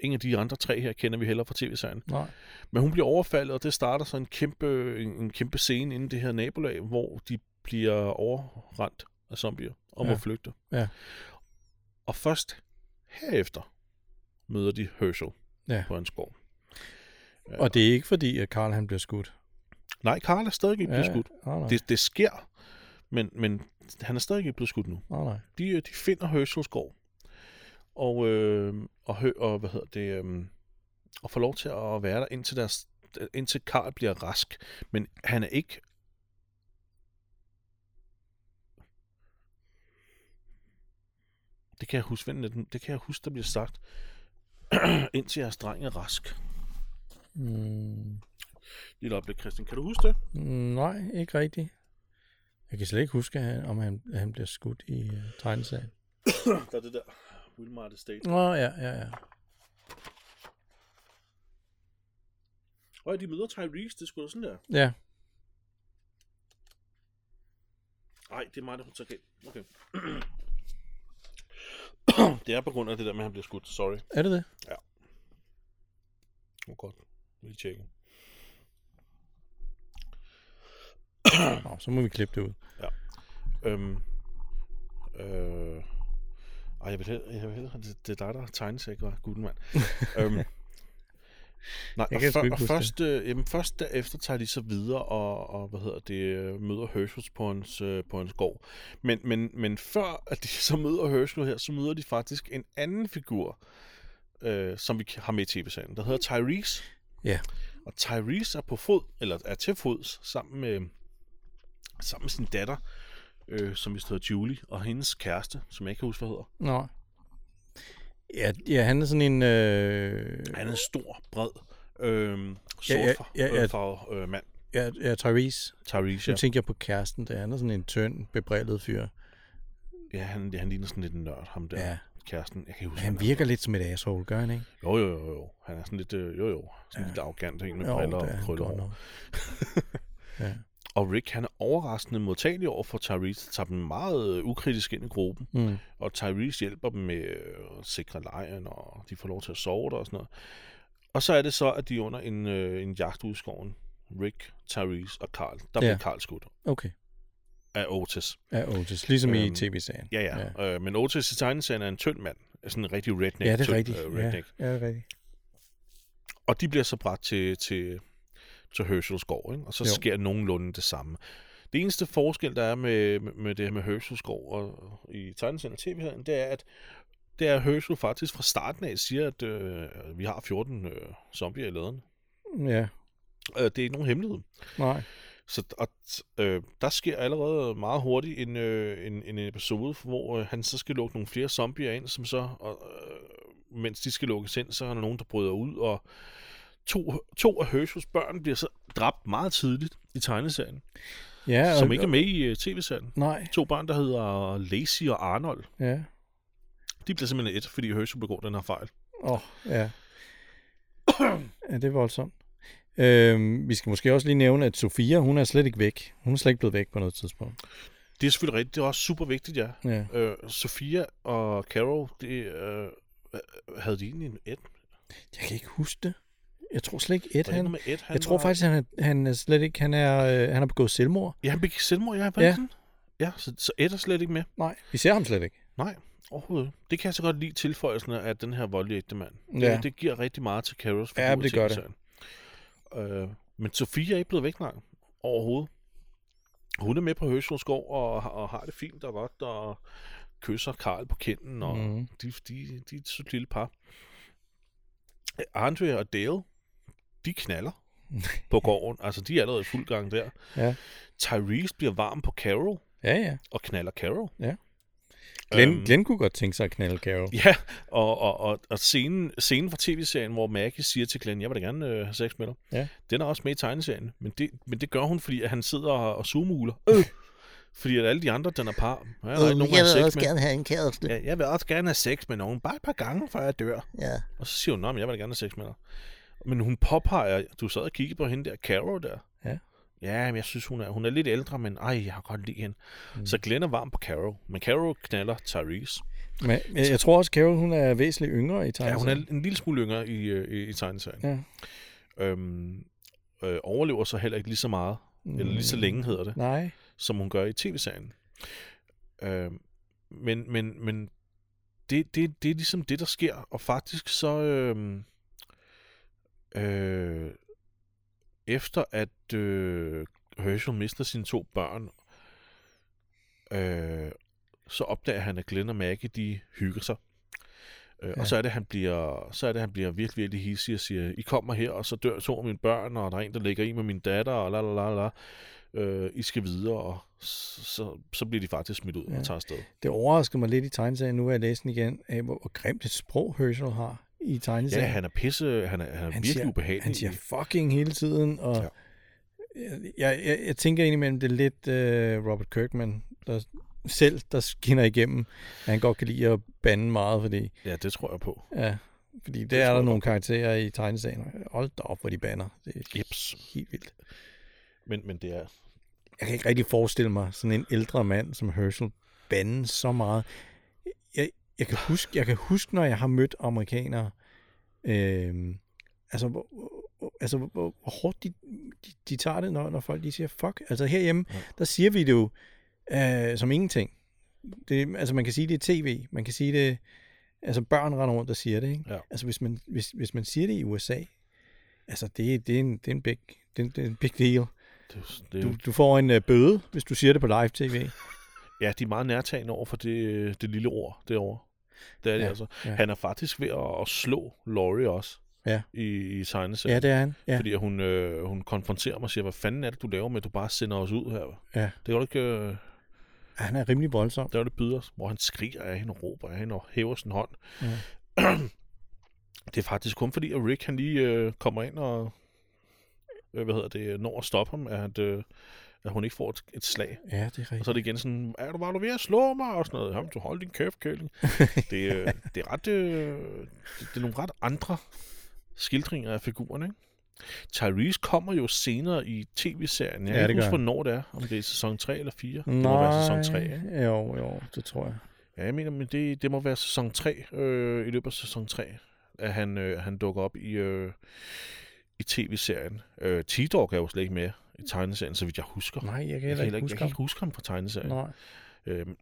[SPEAKER 1] ingen af de andre tre her kender vi heller fra tv-serien.
[SPEAKER 2] nej.
[SPEAKER 1] Men hun bliver overfaldet, og det starter så en kæmpe, en, en kæmpe scene inde i det her nabolag, hvor de bliver overrendt af zombier og må
[SPEAKER 2] Ja.
[SPEAKER 1] flygte.
[SPEAKER 2] Ja.
[SPEAKER 1] Og først herefter møder de Herschel
[SPEAKER 2] Ja.
[SPEAKER 1] på hans gård. Ja.
[SPEAKER 2] Og det er ikke fordi, at Karl han bliver skudt.
[SPEAKER 1] Nej, Karl er stadig ikke blevet skudt.
[SPEAKER 2] Nej, nej.
[SPEAKER 1] Det, det sker, men, men han er stadig ikke blevet skudt nu.
[SPEAKER 2] nej, nej.
[SPEAKER 1] De, de finder Herschels gård, og, øh, og, hø, og hvad hedder det, øh, og får lov til at være der indtil, deres, indtil Karl bliver rask. Men han er ikke Det kan jeg huske, vent lidt, det kan jeg huske, der bliver sagt. Indtil jeres dreng er rask.
[SPEAKER 2] Mm,
[SPEAKER 1] Lille øjeblik, Christian. Kan du huske det?
[SPEAKER 2] mm, nej, ikke rigtigt. Jeg kan slet ikke huske, om han, han bliver skudt i uh, tegneserien.
[SPEAKER 1] der er det der. Wilmart Estate.
[SPEAKER 2] Nå, ja, ja, ja.
[SPEAKER 1] Og de møder Tyrese, det sgu da sådan der.
[SPEAKER 2] Ja,
[SPEAKER 1] Nej, det er mig, der tager galt. Okay. det er på grund af det der med, at han bliver skudt. Sorry.
[SPEAKER 2] er det det?
[SPEAKER 1] Oh, godt. Lige tjekke.
[SPEAKER 2] Nå, så må vi klippe det ud.
[SPEAKER 1] Øhm, øh, ej, jeg vil hellere, jeg vil hellere det, det er dig, der sig, ikke var? Mand. øhm, nej,
[SPEAKER 2] Jeg
[SPEAKER 1] og,
[SPEAKER 2] ikke
[SPEAKER 1] og først, øh, jamen, først derefter tager de så videre og, og hvad hedder det, øh, møder Herschels på hans, øh, på hans gård. Men, men, men før at de så møder Herschel her, så møder de faktisk en anden figur, øh, som vi har med i tv-serien, der hedder Tyrese.
[SPEAKER 2] Ja.
[SPEAKER 1] Og Tyrese er på fod, eller er til fods, sammen med, sammen med sin datter, øh, som vist hedder Julie, og hendes kæreste, som jeg ikke kan huske, hvad hedder.
[SPEAKER 2] Nå. Ja, ja han er sådan en... Øh,
[SPEAKER 1] Han er en stor, bred, øh,
[SPEAKER 2] Ja, ja,
[SPEAKER 1] sort
[SPEAKER 2] ja, ja.
[SPEAKER 1] farve øh, mand.
[SPEAKER 2] ja, ja, Tyrese.
[SPEAKER 1] Tyrese,
[SPEAKER 2] Nu
[SPEAKER 1] ja.
[SPEAKER 2] tænker jeg på kæresten der. Han er sådan en tynd, bebrillet fyr.
[SPEAKER 1] ja han, han ligner sådan lidt en nørd, ham der.
[SPEAKER 2] Ja.
[SPEAKER 1] Kæresten, jeg kan huske,
[SPEAKER 2] Han
[SPEAKER 1] hvad
[SPEAKER 2] virker lidt som et asshole, gør han ikke?
[SPEAKER 1] Jo, jo, jo, jo. Han er sådan lidt, øh, jo, jo. Sådan
[SPEAKER 2] Ja.
[SPEAKER 1] lidt arrogant, en med
[SPEAKER 2] Jo,
[SPEAKER 1] briller
[SPEAKER 2] er
[SPEAKER 1] og
[SPEAKER 2] han
[SPEAKER 1] krøller
[SPEAKER 2] ja.
[SPEAKER 1] Og Rick, han er overraskende modtagelig over for Tyrese, tager dem meget øh, ukritisk ind i gruppen.
[SPEAKER 2] Mm.
[SPEAKER 1] Og Tyrese hjælper dem med øh, at sikre lejren, og de får lov til at sove der og sådan noget. Og så er det så, at de er under en, øh, en jagt ude i skoven. Rick, Tyrese og Carl. Der bliver
[SPEAKER 2] Ja.
[SPEAKER 1] Carl skudt
[SPEAKER 2] Okay.
[SPEAKER 1] af Otis.
[SPEAKER 2] Ja, Otis. Ligesom i
[SPEAKER 1] Øhm,
[SPEAKER 2] tv-serien.
[SPEAKER 1] Ja, ja. ja. Øh, men Otis i tegneserien er en tynd mand. Sådan en rigtig redneck.
[SPEAKER 2] Ja, det er rigtigt.
[SPEAKER 1] Øh,
[SPEAKER 2] ja,
[SPEAKER 1] redneck.
[SPEAKER 2] ja, det er rigtigt.
[SPEAKER 1] Og de bliver så bragt til, til, til Herschels gård, ikke? og så
[SPEAKER 2] Jo.
[SPEAKER 1] sker nogenlunde det samme. Det eneste forskel, der er med, med, det her med Herschels gård og, i tegneserien og tv det er, at det er Herschel faktisk fra starten af siger, at øh, vi har 14 øh, zombier i laderne.
[SPEAKER 2] Ja,
[SPEAKER 1] Øh, det er ikke nogen hemmelighed.
[SPEAKER 2] nej.
[SPEAKER 1] Så og, øh, der sker allerede meget hurtigt en, øh, en, en episode, hvor øh, han så skal lukke nogle flere zombier ind, som så, og, øh, mens de skal lukkes ind, så er der nogen, der bryder ud, og to, to af Herschels børn bliver så dræbt meget tidligt i tegneserien,
[SPEAKER 2] Ja,
[SPEAKER 1] ja, som
[SPEAKER 2] og-
[SPEAKER 1] ikke er med i uh, tv-serien.
[SPEAKER 2] Nej,
[SPEAKER 1] To børn, der hedder Lacey og Arnold,
[SPEAKER 2] ja.
[SPEAKER 1] de bliver simpelthen et, fordi Herschel begår den her fejl.
[SPEAKER 2] Åh, oh, ja. ja, det er voldsomt. Øhm, vi skal måske også lige nævne, at Sofia, hun er slet ikke væk. Hun er slet ikke blevet væk på noget tidspunkt.
[SPEAKER 1] Det er selvfølgelig rigtigt, det er også super vigtigt, ja.
[SPEAKER 2] Ja.
[SPEAKER 1] Øh, Sofia og Carol, det, øh, havde de egentlig en et?
[SPEAKER 2] Jeg kan ikke huske det. Jeg tror slet ikke, Ed, han...
[SPEAKER 1] med et, han
[SPEAKER 2] Jeg tror
[SPEAKER 1] var-
[SPEAKER 2] faktisk, han er, han er slet ikke... Han er, øh, han har begået selvmord.
[SPEAKER 1] Ja, han begik selvmord, ja.
[SPEAKER 2] Ja.
[SPEAKER 1] ja. Så, så Ed er slet ikke med.
[SPEAKER 2] Nej, vi ser ham slet ikke.
[SPEAKER 1] Nej, overhovedet. Det kan jeg så godt lide tilføjelsen af den her voldelige ægte mand.
[SPEAKER 2] Ja.
[SPEAKER 1] Det, det giver rigtig meget til Carols figur
[SPEAKER 2] Ja, det gør det.
[SPEAKER 1] Øh, men Sofia er ikke blevet væk nej, overhovedet. Hun er med på gård og, og har det fint og godt og kysser Karl på kinden, og mm. de, de, de er et sødt lille par. Andre og Dale, de knaller på gården. Altså, de er allerede i fuld gang der.
[SPEAKER 2] Ja.
[SPEAKER 1] Tyrese bliver varm på Carol
[SPEAKER 2] Ja, ja.
[SPEAKER 1] og knaller Carol.
[SPEAKER 2] Glenn,
[SPEAKER 1] Øhm,
[SPEAKER 2] Glenn kunne godt tænke sig at knalde Carol.
[SPEAKER 1] Ja, og, og, og, og scenen, scenen fra tv-serien, hvor Maggie siger til Glenn, jeg vil da gerne øh, have sex med dig,
[SPEAKER 2] Ja.
[SPEAKER 1] den er også med i tegneserien. Men det, men det gør hun, fordi at han sidder og, og zoomuler. Øh. Fordi at alle de andre, den er par. Ja, der er ikke nogen,
[SPEAKER 3] jeg vil
[SPEAKER 1] sex
[SPEAKER 3] også
[SPEAKER 1] med.
[SPEAKER 3] gerne have en kæreste.
[SPEAKER 1] Ja, jeg vil også gerne have sex med nogen. Bare et par gange, før jeg dør.
[SPEAKER 3] Ja.
[SPEAKER 1] Og så siger hun, nej, men jeg vil da gerne have sex med dig. Men hun påpeger, du sad og kiggede på hende der, Carol der.
[SPEAKER 2] Ja.
[SPEAKER 1] Ja, men jeg synes, hun er, hun er lidt ældre, men ej, jeg har godt lide hende. Mm. Så Glenn er varm på Carol, men Carol knaller Tyrese.
[SPEAKER 2] Men jeg, jeg tror også, Carol hun er væsentligt yngre i
[SPEAKER 1] Ja,
[SPEAKER 2] tegneserien.
[SPEAKER 1] hun er en lille smule yngre i, øh, i, i tegneserien.
[SPEAKER 2] Ja.
[SPEAKER 1] Øhm, øh, overlever så heller ikke lige så meget, mm. eller lige så længe hedder det,
[SPEAKER 2] Nej.
[SPEAKER 1] som hun gør i tv-serien. Øhm, men men, men det, det, det er ligesom det, der sker, og faktisk så... Øh, øh, efter at øh, Herschel mister sine to børn, øh, så opdager han, at Glenn og Maggie, de hygger sig. Øh,
[SPEAKER 2] Ja.
[SPEAKER 1] Og så er det, han bliver, så er det, han bliver virkelig, virkelig hissig og siger, I kommer her, og så dør to af mine børn, og der er en, der ligger i med min datter, og la la la la. Øh, I skal videre, og så, så, bliver de faktisk smidt ud ja. Og tager afsted.
[SPEAKER 2] Det overraskede mig lidt i tegneserien, nu er jeg læst den igen, af hvor, hvor grimt et sprog Herschel har i
[SPEAKER 1] Ja,
[SPEAKER 2] tegneserien.
[SPEAKER 1] han er pisse, han er, han er
[SPEAKER 2] han
[SPEAKER 1] virkelig
[SPEAKER 2] siger,
[SPEAKER 1] ubehagelig.
[SPEAKER 2] Han siger fucking hele tiden, og
[SPEAKER 1] Ja.
[SPEAKER 2] ja. jeg, jeg, jeg tænker indimellem, det er lidt uh, Robert Kirkman, der selv, der skinner igennem, at han godt kan lide at bande meget, fordi,
[SPEAKER 1] Ja, det tror jeg på.
[SPEAKER 2] ja, fordi det,
[SPEAKER 1] tror
[SPEAKER 2] er der
[SPEAKER 1] jeg
[SPEAKER 2] nogle karakterer i tegneserien. Hold da op, hvor de banner. Det er
[SPEAKER 1] Jeps.
[SPEAKER 2] helt vildt.
[SPEAKER 1] Men, men det er...
[SPEAKER 2] Jeg kan ikke rigtig forestille mig sådan en ældre mand som Herschel bande så meget. Jeg, kan, huske, jeg kan huske, når jeg har mødt amerikanere, øh, altså, hvor, altså hvor, hvor hårdt de, de, de tager det, når, når folk de siger fuck. Altså herhjemme,
[SPEAKER 1] Ja.
[SPEAKER 2] der siger vi det jo øh, som ingenting. Det, altså man kan sige det i tv, man kan sige det, altså børn render rundt og siger det, ikke?
[SPEAKER 1] Ja.
[SPEAKER 2] Altså hvis man, hvis, hvis man siger det i USA, altså det, det, er, en, det, er, en big, det, det er en big deal.
[SPEAKER 1] Det, det,
[SPEAKER 2] Du, du får en uh, bøde, hvis du siger det på live tv.
[SPEAKER 1] Ja, de er meget nærtagende over for det, det lille ord derovre. Det er det
[SPEAKER 2] Ja,
[SPEAKER 1] altså.
[SPEAKER 2] ja.
[SPEAKER 1] Han er faktisk ved at, at slå Laurie også
[SPEAKER 2] Ja.
[SPEAKER 1] i, i tegneserien.
[SPEAKER 2] Ja, det er han. Ja.
[SPEAKER 1] Fordi hun, øh, hun konfronterer mig og siger, hvad fanden er det, du laver med, at du bare sender os ud her?
[SPEAKER 2] Ja.
[SPEAKER 1] Det kan du ikke, øh,
[SPEAKER 2] Han er rimelig voldsom.
[SPEAKER 1] det var det byder hvor han skriger af hende og råber af hende og hæver sin hånd.
[SPEAKER 2] Ja.
[SPEAKER 1] det er faktisk kun fordi, at Rick han lige øh, kommer ind og øh, hvad hedder det, når at stoppe ham, at, øh, at hun ikke får et, et slag.
[SPEAKER 2] Ja, det er rigtigt.
[SPEAKER 1] Og så er det igen sådan, er du, var du ved at slå mig? Og sådan noget. Jamen, du hold din kæft, kælling. det, øh, det, er ret, øh, det, det er nogle ret andre skildringer af figurerne, ikke? Tyrese kommer jo senere i tv-serien. Jeg
[SPEAKER 2] Ja,
[SPEAKER 1] kan ikke huske, hvornår det er. Om det er sæson 3 eller 4.
[SPEAKER 2] Nej,
[SPEAKER 1] Det må være sæson 3, ikke?
[SPEAKER 2] Jo, jo, det tror jeg.
[SPEAKER 1] Ja, jeg mener, men det, det må være sæson 3, øh, i løbet af sæson 3, at han, øh, han dukker op i, øh, i tv-serien. Øh, T-Dog er jo slet ikke med i tegneserien, så vidt jeg husker.
[SPEAKER 2] Nej, jeg kan
[SPEAKER 1] jeg,
[SPEAKER 2] heller
[SPEAKER 1] kan
[SPEAKER 2] ikke
[SPEAKER 1] jeg
[SPEAKER 2] huske
[SPEAKER 1] kan ikke huske ham fra tegneserien.
[SPEAKER 2] Nej.
[SPEAKER 1] Øhm,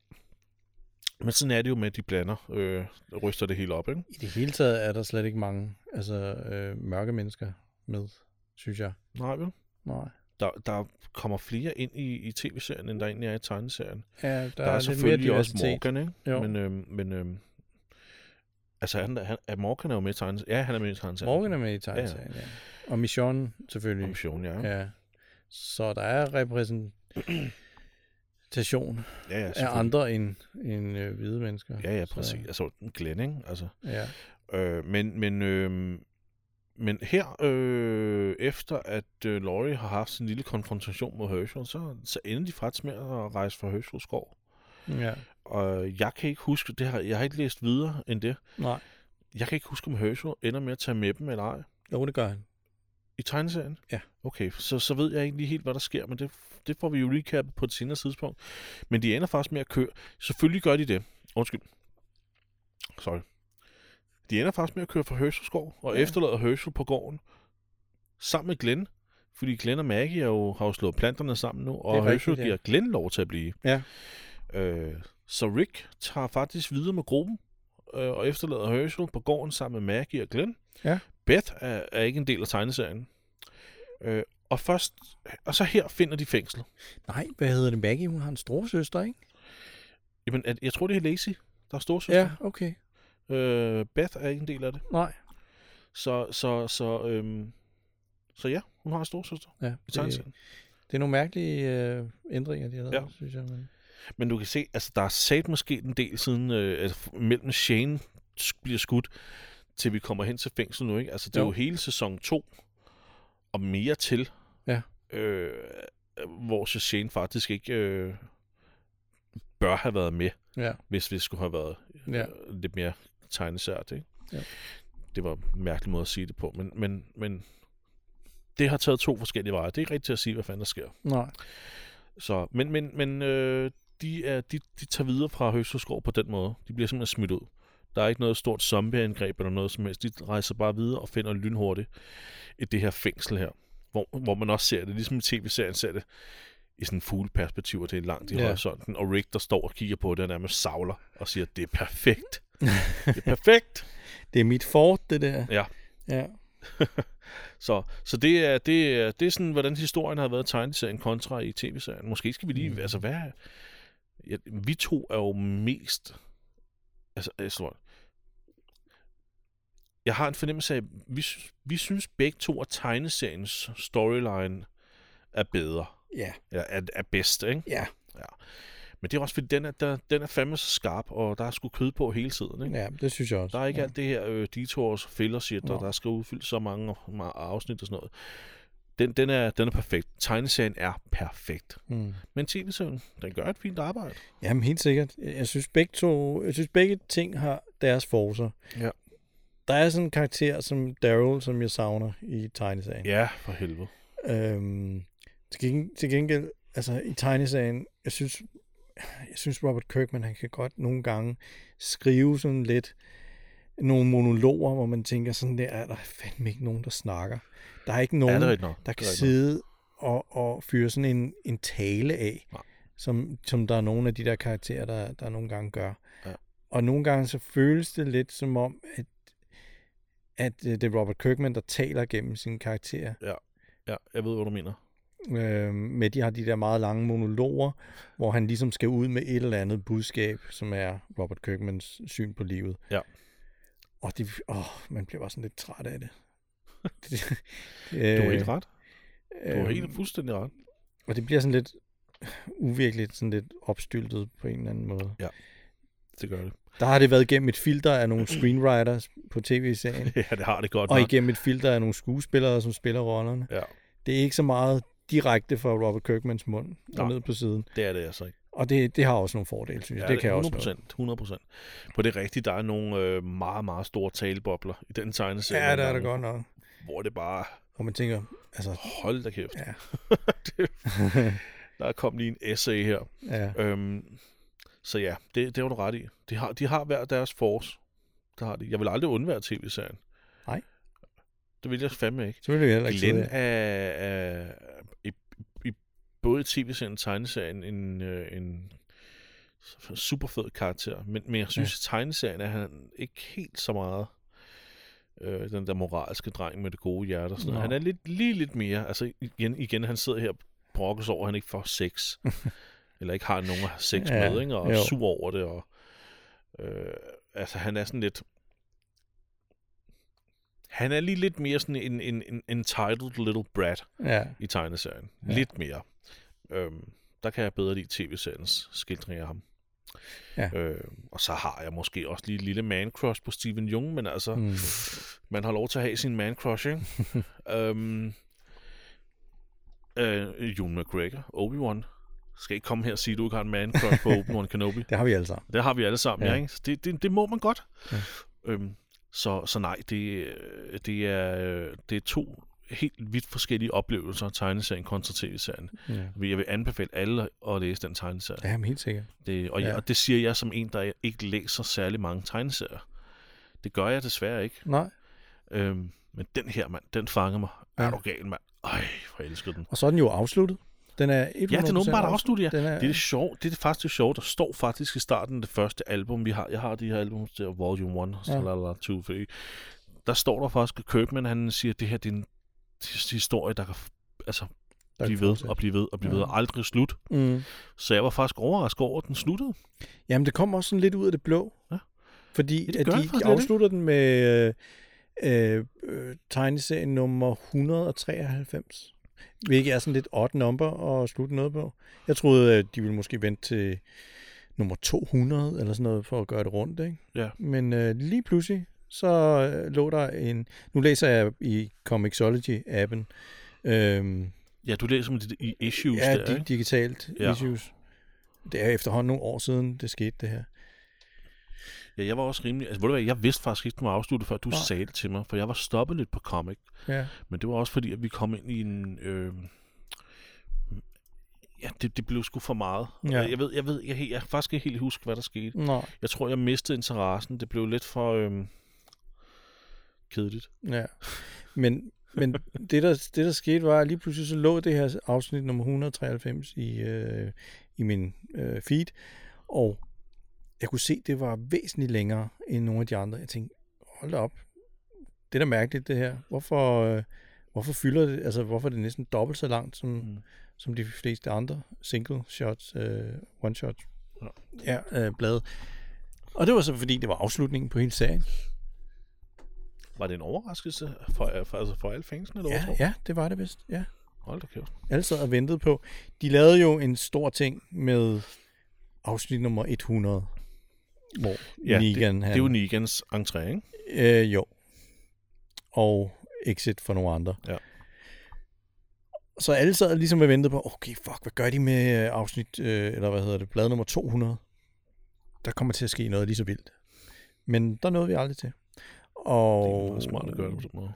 [SPEAKER 1] men sådan er det jo med, at de blander, øh, ryster det hele op, ikke?
[SPEAKER 2] I det hele taget er der slet ikke mange altså, øh, mørke mennesker med, synes jeg.
[SPEAKER 1] Nej, vel?
[SPEAKER 2] Nej.
[SPEAKER 1] Der, der kommer flere ind i, i tv-serien, end der egentlig er i tegneserien.
[SPEAKER 2] Ja, der,
[SPEAKER 1] Der,
[SPEAKER 2] er,
[SPEAKER 1] er selvfølgelig også. Morgan, ikke?
[SPEAKER 2] Jo.
[SPEAKER 1] Men, øhm, men øhm, altså, han, han, er Morgan er jo med i tegneserien. Ja, han er med i tegneserien.
[SPEAKER 2] Morgan er med i tegneserien, ja. Og Mission selvfølgelig.
[SPEAKER 1] Mission, ja. ja.
[SPEAKER 2] Så der er repræsentation
[SPEAKER 1] Ja, ja,
[SPEAKER 2] af andre end, end øh, hvide mennesker.
[SPEAKER 1] Ja, ja,
[SPEAKER 2] Så,
[SPEAKER 1] præcis. Altså, Glenn, ikke? Altså,
[SPEAKER 2] Ja.
[SPEAKER 1] øh, men, men, øh, men her, øh, efter at øh, Laurie har haft sin lille konfrontation med Herschel, så, så ender de faktisk med at rejse fra Herschels skov.
[SPEAKER 2] ja.
[SPEAKER 1] Og jeg kan ikke huske, det har, jeg har ikke læst videre end det.
[SPEAKER 2] Nej.
[SPEAKER 1] Jeg kan ikke huske, om Herschel ender med at tage med dem eller ej.
[SPEAKER 2] Jo, det gør han.
[SPEAKER 1] I tegneserien?
[SPEAKER 2] Ja.
[SPEAKER 1] Okay, så, så ved jeg ikke lige helt, hvad der sker, men det, det får vi jo recap på et senere tidspunkt. Men de ender faktisk med at køre. Selvfølgelig gør de det. Undskyld. Sorry. De ender faktisk med at køre fra Herschel skov, og
[SPEAKER 2] Ja.
[SPEAKER 1] ja. efterlader Herschel på gården, sammen med Glenn. Fordi Glenn og Maggie er jo, har jo slået planterne sammen nu, og
[SPEAKER 2] rigtigt,
[SPEAKER 1] Herschel
[SPEAKER 2] ja.
[SPEAKER 1] giver Glenn lov til at blive.
[SPEAKER 2] Ja.
[SPEAKER 1] Øh, så Rick tager faktisk videre med gruppen, øh, og efterlader Herschel på gården sammen med Maggie og Glenn.
[SPEAKER 2] Ja.
[SPEAKER 1] Beth er, er ikke en del af tegneserien. Øh, og først, og så her finder de fængsel.
[SPEAKER 2] Nej, hvad hedder det? Maggie, hun har en storsøster, ikke?
[SPEAKER 1] Jamen, at- jeg tror, det er Lacey, der er storsøster.
[SPEAKER 2] Ja, okay.
[SPEAKER 1] Øh, Beth er ikke en del af det.
[SPEAKER 2] Nej.
[SPEAKER 1] Så, så, så, øhm, så ja, hun har en storsøster
[SPEAKER 2] Ja,
[SPEAKER 1] i
[SPEAKER 2] det,
[SPEAKER 1] tegneserien.
[SPEAKER 2] det er nogle mærkelige øh, ændringer, de har lavet,
[SPEAKER 1] Ja.
[SPEAKER 2] synes jeg. Men...
[SPEAKER 1] Men du kan se, altså der er sat måske en del siden, øh, at mellem Shane bliver skudt, til vi kommer hen til fængsel nu, ikke? Altså det er
[SPEAKER 2] Jo.
[SPEAKER 1] jo hele sæson 2, og mere til,
[SPEAKER 2] Ja.
[SPEAKER 1] øh, hvor Shane faktisk ikke øh, bør have været med,
[SPEAKER 2] Ja,
[SPEAKER 1] hvis vi skulle have været
[SPEAKER 2] Ja.
[SPEAKER 1] øh, lidt mere tegnesært, ikke?
[SPEAKER 2] Ja.
[SPEAKER 1] Det var en mærkelig måde at sige det på, men, men, men det har taget to forskellige veje. Det er ikke rigtigt til at sige, hvad fanden der sker.
[SPEAKER 2] nej.
[SPEAKER 1] Så, men men, men øh, de, er, de, de tager videre fra Høsteskov på den måde. De bliver simpelthen smidt ud. Der er ikke noget stort zombieangreb eller noget som helst. De rejser bare videre og finder lynhurtigt i det her fængsel her. Hvor, hvor man også ser det, ligesom i tv-serien ser det, i sådan en fugleperspektiv, og det er langt i
[SPEAKER 2] Ja.
[SPEAKER 1] horisonten. Og Rick, der står og kigger på det, og nærmest savler og siger, det er perfekt. det er perfekt.
[SPEAKER 2] Det er mit fort, det der.
[SPEAKER 1] Ja.
[SPEAKER 2] Ja.
[SPEAKER 1] Så, så det, er, det, er, det er sådan, hvordan historien har været i tegneserien kontra i tv-serien. Måske skal vi lige...
[SPEAKER 2] Mm.
[SPEAKER 1] Altså, hvad... Ja, vi to er jo mest... Altså, altså, jeg har en fornemmelse af, at vi, vi synes begge to, at tegneseriens storyline er bedre.
[SPEAKER 2] Ja.
[SPEAKER 1] er, er, er bedst, ikke?
[SPEAKER 2] Ja.
[SPEAKER 1] Men det er også fordi, den er, der, den er fandme så skarp, og der er sgu kød på hele tiden, ikke?
[SPEAKER 2] Ja, det synes jeg også.
[SPEAKER 1] Der er ikke
[SPEAKER 2] ja.
[SPEAKER 1] alt det her øh, detours og filler shit, og
[SPEAKER 2] Nå.
[SPEAKER 1] der skal udfyldes så mange, mange afsnit og sådan noget. Den, den, er, den er perfekt. Tegneserien er perfekt.
[SPEAKER 2] Mm.
[SPEAKER 1] Men tv-serien, den gør et fint arbejde.
[SPEAKER 2] Jamen, helt sikkert. Jeg synes begge to, jeg synes begge ting har deres forser.
[SPEAKER 1] Ja.
[SPEAKER 2] Der er sådan en karakter som Daryl, som jeg savner i tegneserien.
[SPEAKER 1] Ja, for helvede.
[SPEAKER 2] Øhm, til, gengæld, til gengæld, altså i tegneserien, jeg synes, jeg synes Robert Kirkman, han kan godt nogle gange skrive sådan lidt nogle monologer, hvor man tænker sådan der, er der fandme ikke nogen, der snakker. Der er ikke nogen,
[SPEAKER 1] Ja, er
[SPEAKER 2] der kan sidde og, og fyre sådan en, en tale af,
[SPEAKER 1] Nej.
[SPEAKER 2] som, som der er nogle af de der karakterer, der, der nogle gange gør.
[SPEAKER 1] Ja.
[SPEAKER 2] Og nogle gange så føles det lidt som om, at, at øh, det er Robert Kirkman, der taler gennem sine karakterer.
[SPEAKER 1] nok. Ja, jeg ved, hvad du mener.
[SPEAKER 2] Øh, med de har de der meget lange monologer, hvor han ligesom skal ud med et eller andet budskab, som er Robert Kirkmans syn på livet.
[SPEAKER 1] Ja.
[SPEAKER 2] Og det, åh, man bliver bare sådan lidt træt af det. det
[SPEAKER 1] Du har helt ret. Du har
[SPEAKER 2] øh,
[SPEAKER 1] helt fuldstændig ret.
[SPEAKER 2] Og det bliver sådan lidt uvirkeligt, sådan lidt opstyltet på en eller anden måde.
[SPEAKER 1] Det gør det.
[SPEAKER 2] Der har det været igennem et filter af nogle screenwriters på tv-serien,
[SPEAKER 1] Ja, det har det godt
[SPEAKER 2] og
[SPEAKER 1] nok.
[SPEAKER 2] igennem et filter af nogle skuespillere, som spiller rollerne.
[SPEAKER 1] Ja,
[SPEAKER 2] Det er ikke så meget direkte fra Robert Kirkmans mund og ned på siden.
[SPEAKER 1] det er det altså ikke.
[SPEAKER 2] Og det, det har også nogle fordele, synes jeg.
[SPEAKER 1] Ja,
[SPEAKER 2] det kan jeg også
[SPEAKER 1] 100
[SPEAKER 2] noget.
[SPEAKER 1] 100 procent. På det rigtige, der er nogle øh, meget, meget store talebobler i den tegneserie.
[SPEAKER 2] Ja, der er det godt nok.
[SPEAKER 1] Hvor det bare,
[SPEAKER 2] Og man tænker, altså,
[SPEAKER 1] hold da kæft.
[SPEAKER 2] Ja.
[SPEAKER 1] der er kommet lige en essay her.
[SPEAKER 2] ja,
[SPEAKER 1] Øhm, så ja, det, det var du ret i. De har, de har hver deres force. Det har de. Jeg vil aldrig undvære tv-serien.
[SPEAKER 2] Nej.
[SPEAKER 1] Det vil jeg fandme ikke.
[SPEAKER 2] så vil det heller ikke
[SPEAKER 1] Glenn er, er i, i både tv-serien og tegneserien en, øh, en super fed karakter. Men, men jeg synes, ja. i tegneserien er han ikke helt så meget øh, den der moralske dreng med det gode hjerte. Og sådan noget. Han er lidt, lige lidt mere. Altså igen, igen han sidder her og brokkes over, at han ikke får sex. eller ikke har nogen at have sex
[SPEAKER 2] Ja,
[SPEAKER 1] med, ikke? og er sur over det. Og, øh, altså han er sådan lidt... Han er lige lidt mere sådan en, en, en entitled little brat
[SPEAKER 2] Ja,
[SPEAKER 1] i tegneserien.
[SPEAKER 2] Ja.
[SPEAKER 1] Lidt mere. Øhm, der kan jeg bedre lide tv-seriens skildring af ham.
[SPEAKER 2] Ja.
[SPEAKER 1] Øh, og så har jeg måske også lige et lille man-crush på Steven Jung, men altså,
[SPEAKER 2] mm.
[SPEAKER 1] man har lov til at have sin man-crush, ikke? øhm, øh, Ewan McGregor, Obi-Wan. Skal ikke komme her og sige, at du ikke har en man-crush på Obi-Wan Kenobi.
[SPEAKER 2] det har vi alle sammen.
[SPEAKER 1] Det har vi alle sammen,
[SPEAKER 2] Ja.
[SPEAKER 1] ja. ikke? Det, det, det må man godt.
[SPEAKER 2] Ja.
[SPEAKER 1] Øhm, så, så nej, det, øh, det, er, øh, det er to helt vidt forskellige oplevelser, tegneserien kontra tv-serien.
[SPEAKER 2] Ja,
[SPEAKER 1] Jeg vil anbefale alle at læse den tegneserie.
[SPEAKER 2] ja men helt sikkert.
[SPEAKER 1] Det, og,
[SPEAKER 2] Ja.
[SPEAKER 1] ja. og det siger jeg som en, der ikke læser særlig mange tegneserier. Det gør jeg desværre ikke.
[SPEAKER 2] Nej.
[SPEAKER 1] Øhm, men den her, mand, den fanger mig. Ja. Er du gal, mand? Ej, hvor jeg elsker den.
[SPEAKER 2] Og så er den jo afsluttet. Den er 100%
[SPEAKER 1] Ja, den er åbenbart afsluttet, ja.
[SPEAKER 2] Den er,
[SPEAKER 1] Det er det sjovt. Det er det faktisk det sjove. Der står faktisk i starten af det første album, vi har. Jeg har de her album der, Volume 1,
[SPEAKER 2] Ja.
[SPEAKER 1] ja. la, la, 2, 3. Der står der faktisk, at Kirkman, han siger, at det her det er en historie, der kan altså,
[SPEAKER 2] der
[SPEAKER 1] blive ved og blive ved og blive
[SPEAKER 2] Ja.
[SPEAKER 1] ved og aldrig slut.
[SPEAKER 2] Mm.
[SPEAKER 1] Så jeg var faktisk overrasket over, at den sluttede.
[SPEAKER 2] Jamen, det kom også sådan lidt ud af det blå.
[SPEAKER 1] Ja.
[SPEAKER 2] Fordi
[SPEAKER 1] Ja, det
[SPEAKER 2] at de,
[SPEAKER 1] det
[SPEAKER 2] afslutter den med øh, øh, tegneserien nummer 193. Hvilket er sådan lidt odd number at slutte noget på. Jeg troede, at de ville måske vente til nummer 200 eller sådan noget for at gøre det rundt. Ikke?
[SPEAKER 1] Ja.
[SPEAKER 2] Men øh, lige pludselig, så øh, lå der en... Nu læser jeg i Comixology-appen. Øhm,
[SPEAKER 1] Ja, du læser om det i issues
[SPEAKER 2] ja,
[SPEAKER 1] der, ikke?
[SPEAKER 2] digitalt
[SPEAKER 1] Ja.
[SPEAKER 2] issues. Det er efterhånden nogle år siden, det skete det her.
[SPEAKER 1] Ja, jeg var også rimelig... Altså, ved du hvad, jeg vidste faktisk ikke, den var afsluttet, før du
[SPEAKER 2] Nej.
[SPEAKER 1] sagde det til mig, for jeg var stoppet lidt på comic.
[SPEAKER 2] Ja.
[SPEAKER 1] Men det var også fordi, at vi kom ind i en... Øh, ja, det, det blev sgu for meget.
[SPEAKER 2] Ja.
[SPEAKER 1] Jeg ved, jeg ved, jeg, jeg, jeg faktisk ikke helt huske, hvad der skete.
[SPEAKER 2] Nå,
[SPEAKER 1] Jeg tror, jeg mistede interessen. Det blev lidt for øh, kedeligt.
[SPEAKER 2] Ja. Men, men det, der, det, der skete, var, at lige pludselig så lå det her afsnit nummer 193 i, øh, i min øh, feed, og jeg kunne se, det var væsentligt længere end nogle af de andre. Jeg tænkte, hold da op, det er da mærkeligt det her. Hvorfor, øh, hvorfor fylder det, altså hvorfor er det næsten dobbelt så langt, som,
[SPEAKER 1] Mm.
[SPEAKER 2] som de fleste andre single shots, øh, one shot
[SPEAKER 1] Ja.
[SPEAKER 2] ja, øh, blade. Og det var så fordi, det var afslutningen på hele serien.
[SPEAKER 1] Var det en overraskelse for, for, altså for alle fansene? Eller
[SPEAKER 2] Ja,
[SPEAKER 1] du?
[SPEAKER 2] ja, det var det vist, ja.
[SPEAKER 1] Hold da kæft.
[SPEAKER 2] Alle sad og ventede på. De lavede jo en stor ting med afsnit nummer 100, hvor
[SPEAKER 1] Ja,
[SPEAKER 2] Negan
[SPEAKER 1] det,
[SPEAKER 2] han...
[SPEAKER 1] det er jo Negans entré, ikke?
[SPEAKER 2] Øh, jo. Og exit for nogle andre.
[SPEAKER 1] Ja.
[SPEAKER 2] Så alle sad ligesom og ventede på, okay, fuck, hvad gør de med øh, afsnit, øh, eller hvad hedder det, blad nummer 200? Der kommer til at ske noget lige så vildt. Men der nåede vi aldrig til. Og
[SPEAKER 1] Det er meget smart at gøre det på sådan måde.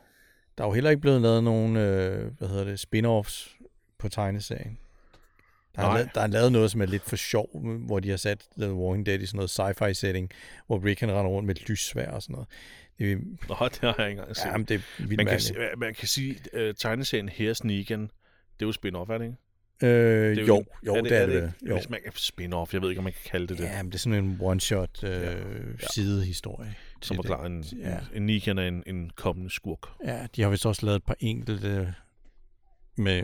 [SPEAKER 2] der er jo heller ikke blevet lavet nogen, øh, hvad hedder det, spin-offs på tegneserien. Der er, lavet, der er lavet noget, som er lidt for sjov, hvor de har sat The Walking Dead i sådan noget sci-fi setting, hvor Rick han render rundt med et lyssvær og sådan noget. Det,
[SPEAKER 1] Nå, det har jeg ikke engang set.
[SPEAKER 2] ja, men det er vildt
[SPEAKER 1] man, kan,
[SPEAKER 2] mærkeligt.
[SPEAKER 1] sige- man kan sige, at uh, tegneserien Here's Negan, det er jo spin-off, er det ikke?
[SPEAKER 2] Øh,
[SPEAKER 1] Det er
[SPEAKER 2] jo, jo, det, er det.
[SPEAKER 1] ikke?
[SPEAKER 2] vel. Jo.
[SPEAKER 1] Hvis man kan spin-off, jeg ved ikke, om man kan kalde det det.
[SPEAKER 2] Ja, men det er sådan en one-shot øh,
[SPEAKER 1] Ja.
[SPEAKER 2] sidehistorie.
[SPEAKER 1] som
[SPEAKER 2] til
[SPEAKER 1] forklarer en,
[SPEAKER 2] Ja.
[SPEAKER 1] en, en Negan er en, en kommende skurk.
[SPEAKER 2] Ja, de har vist også lavet et par enkelte med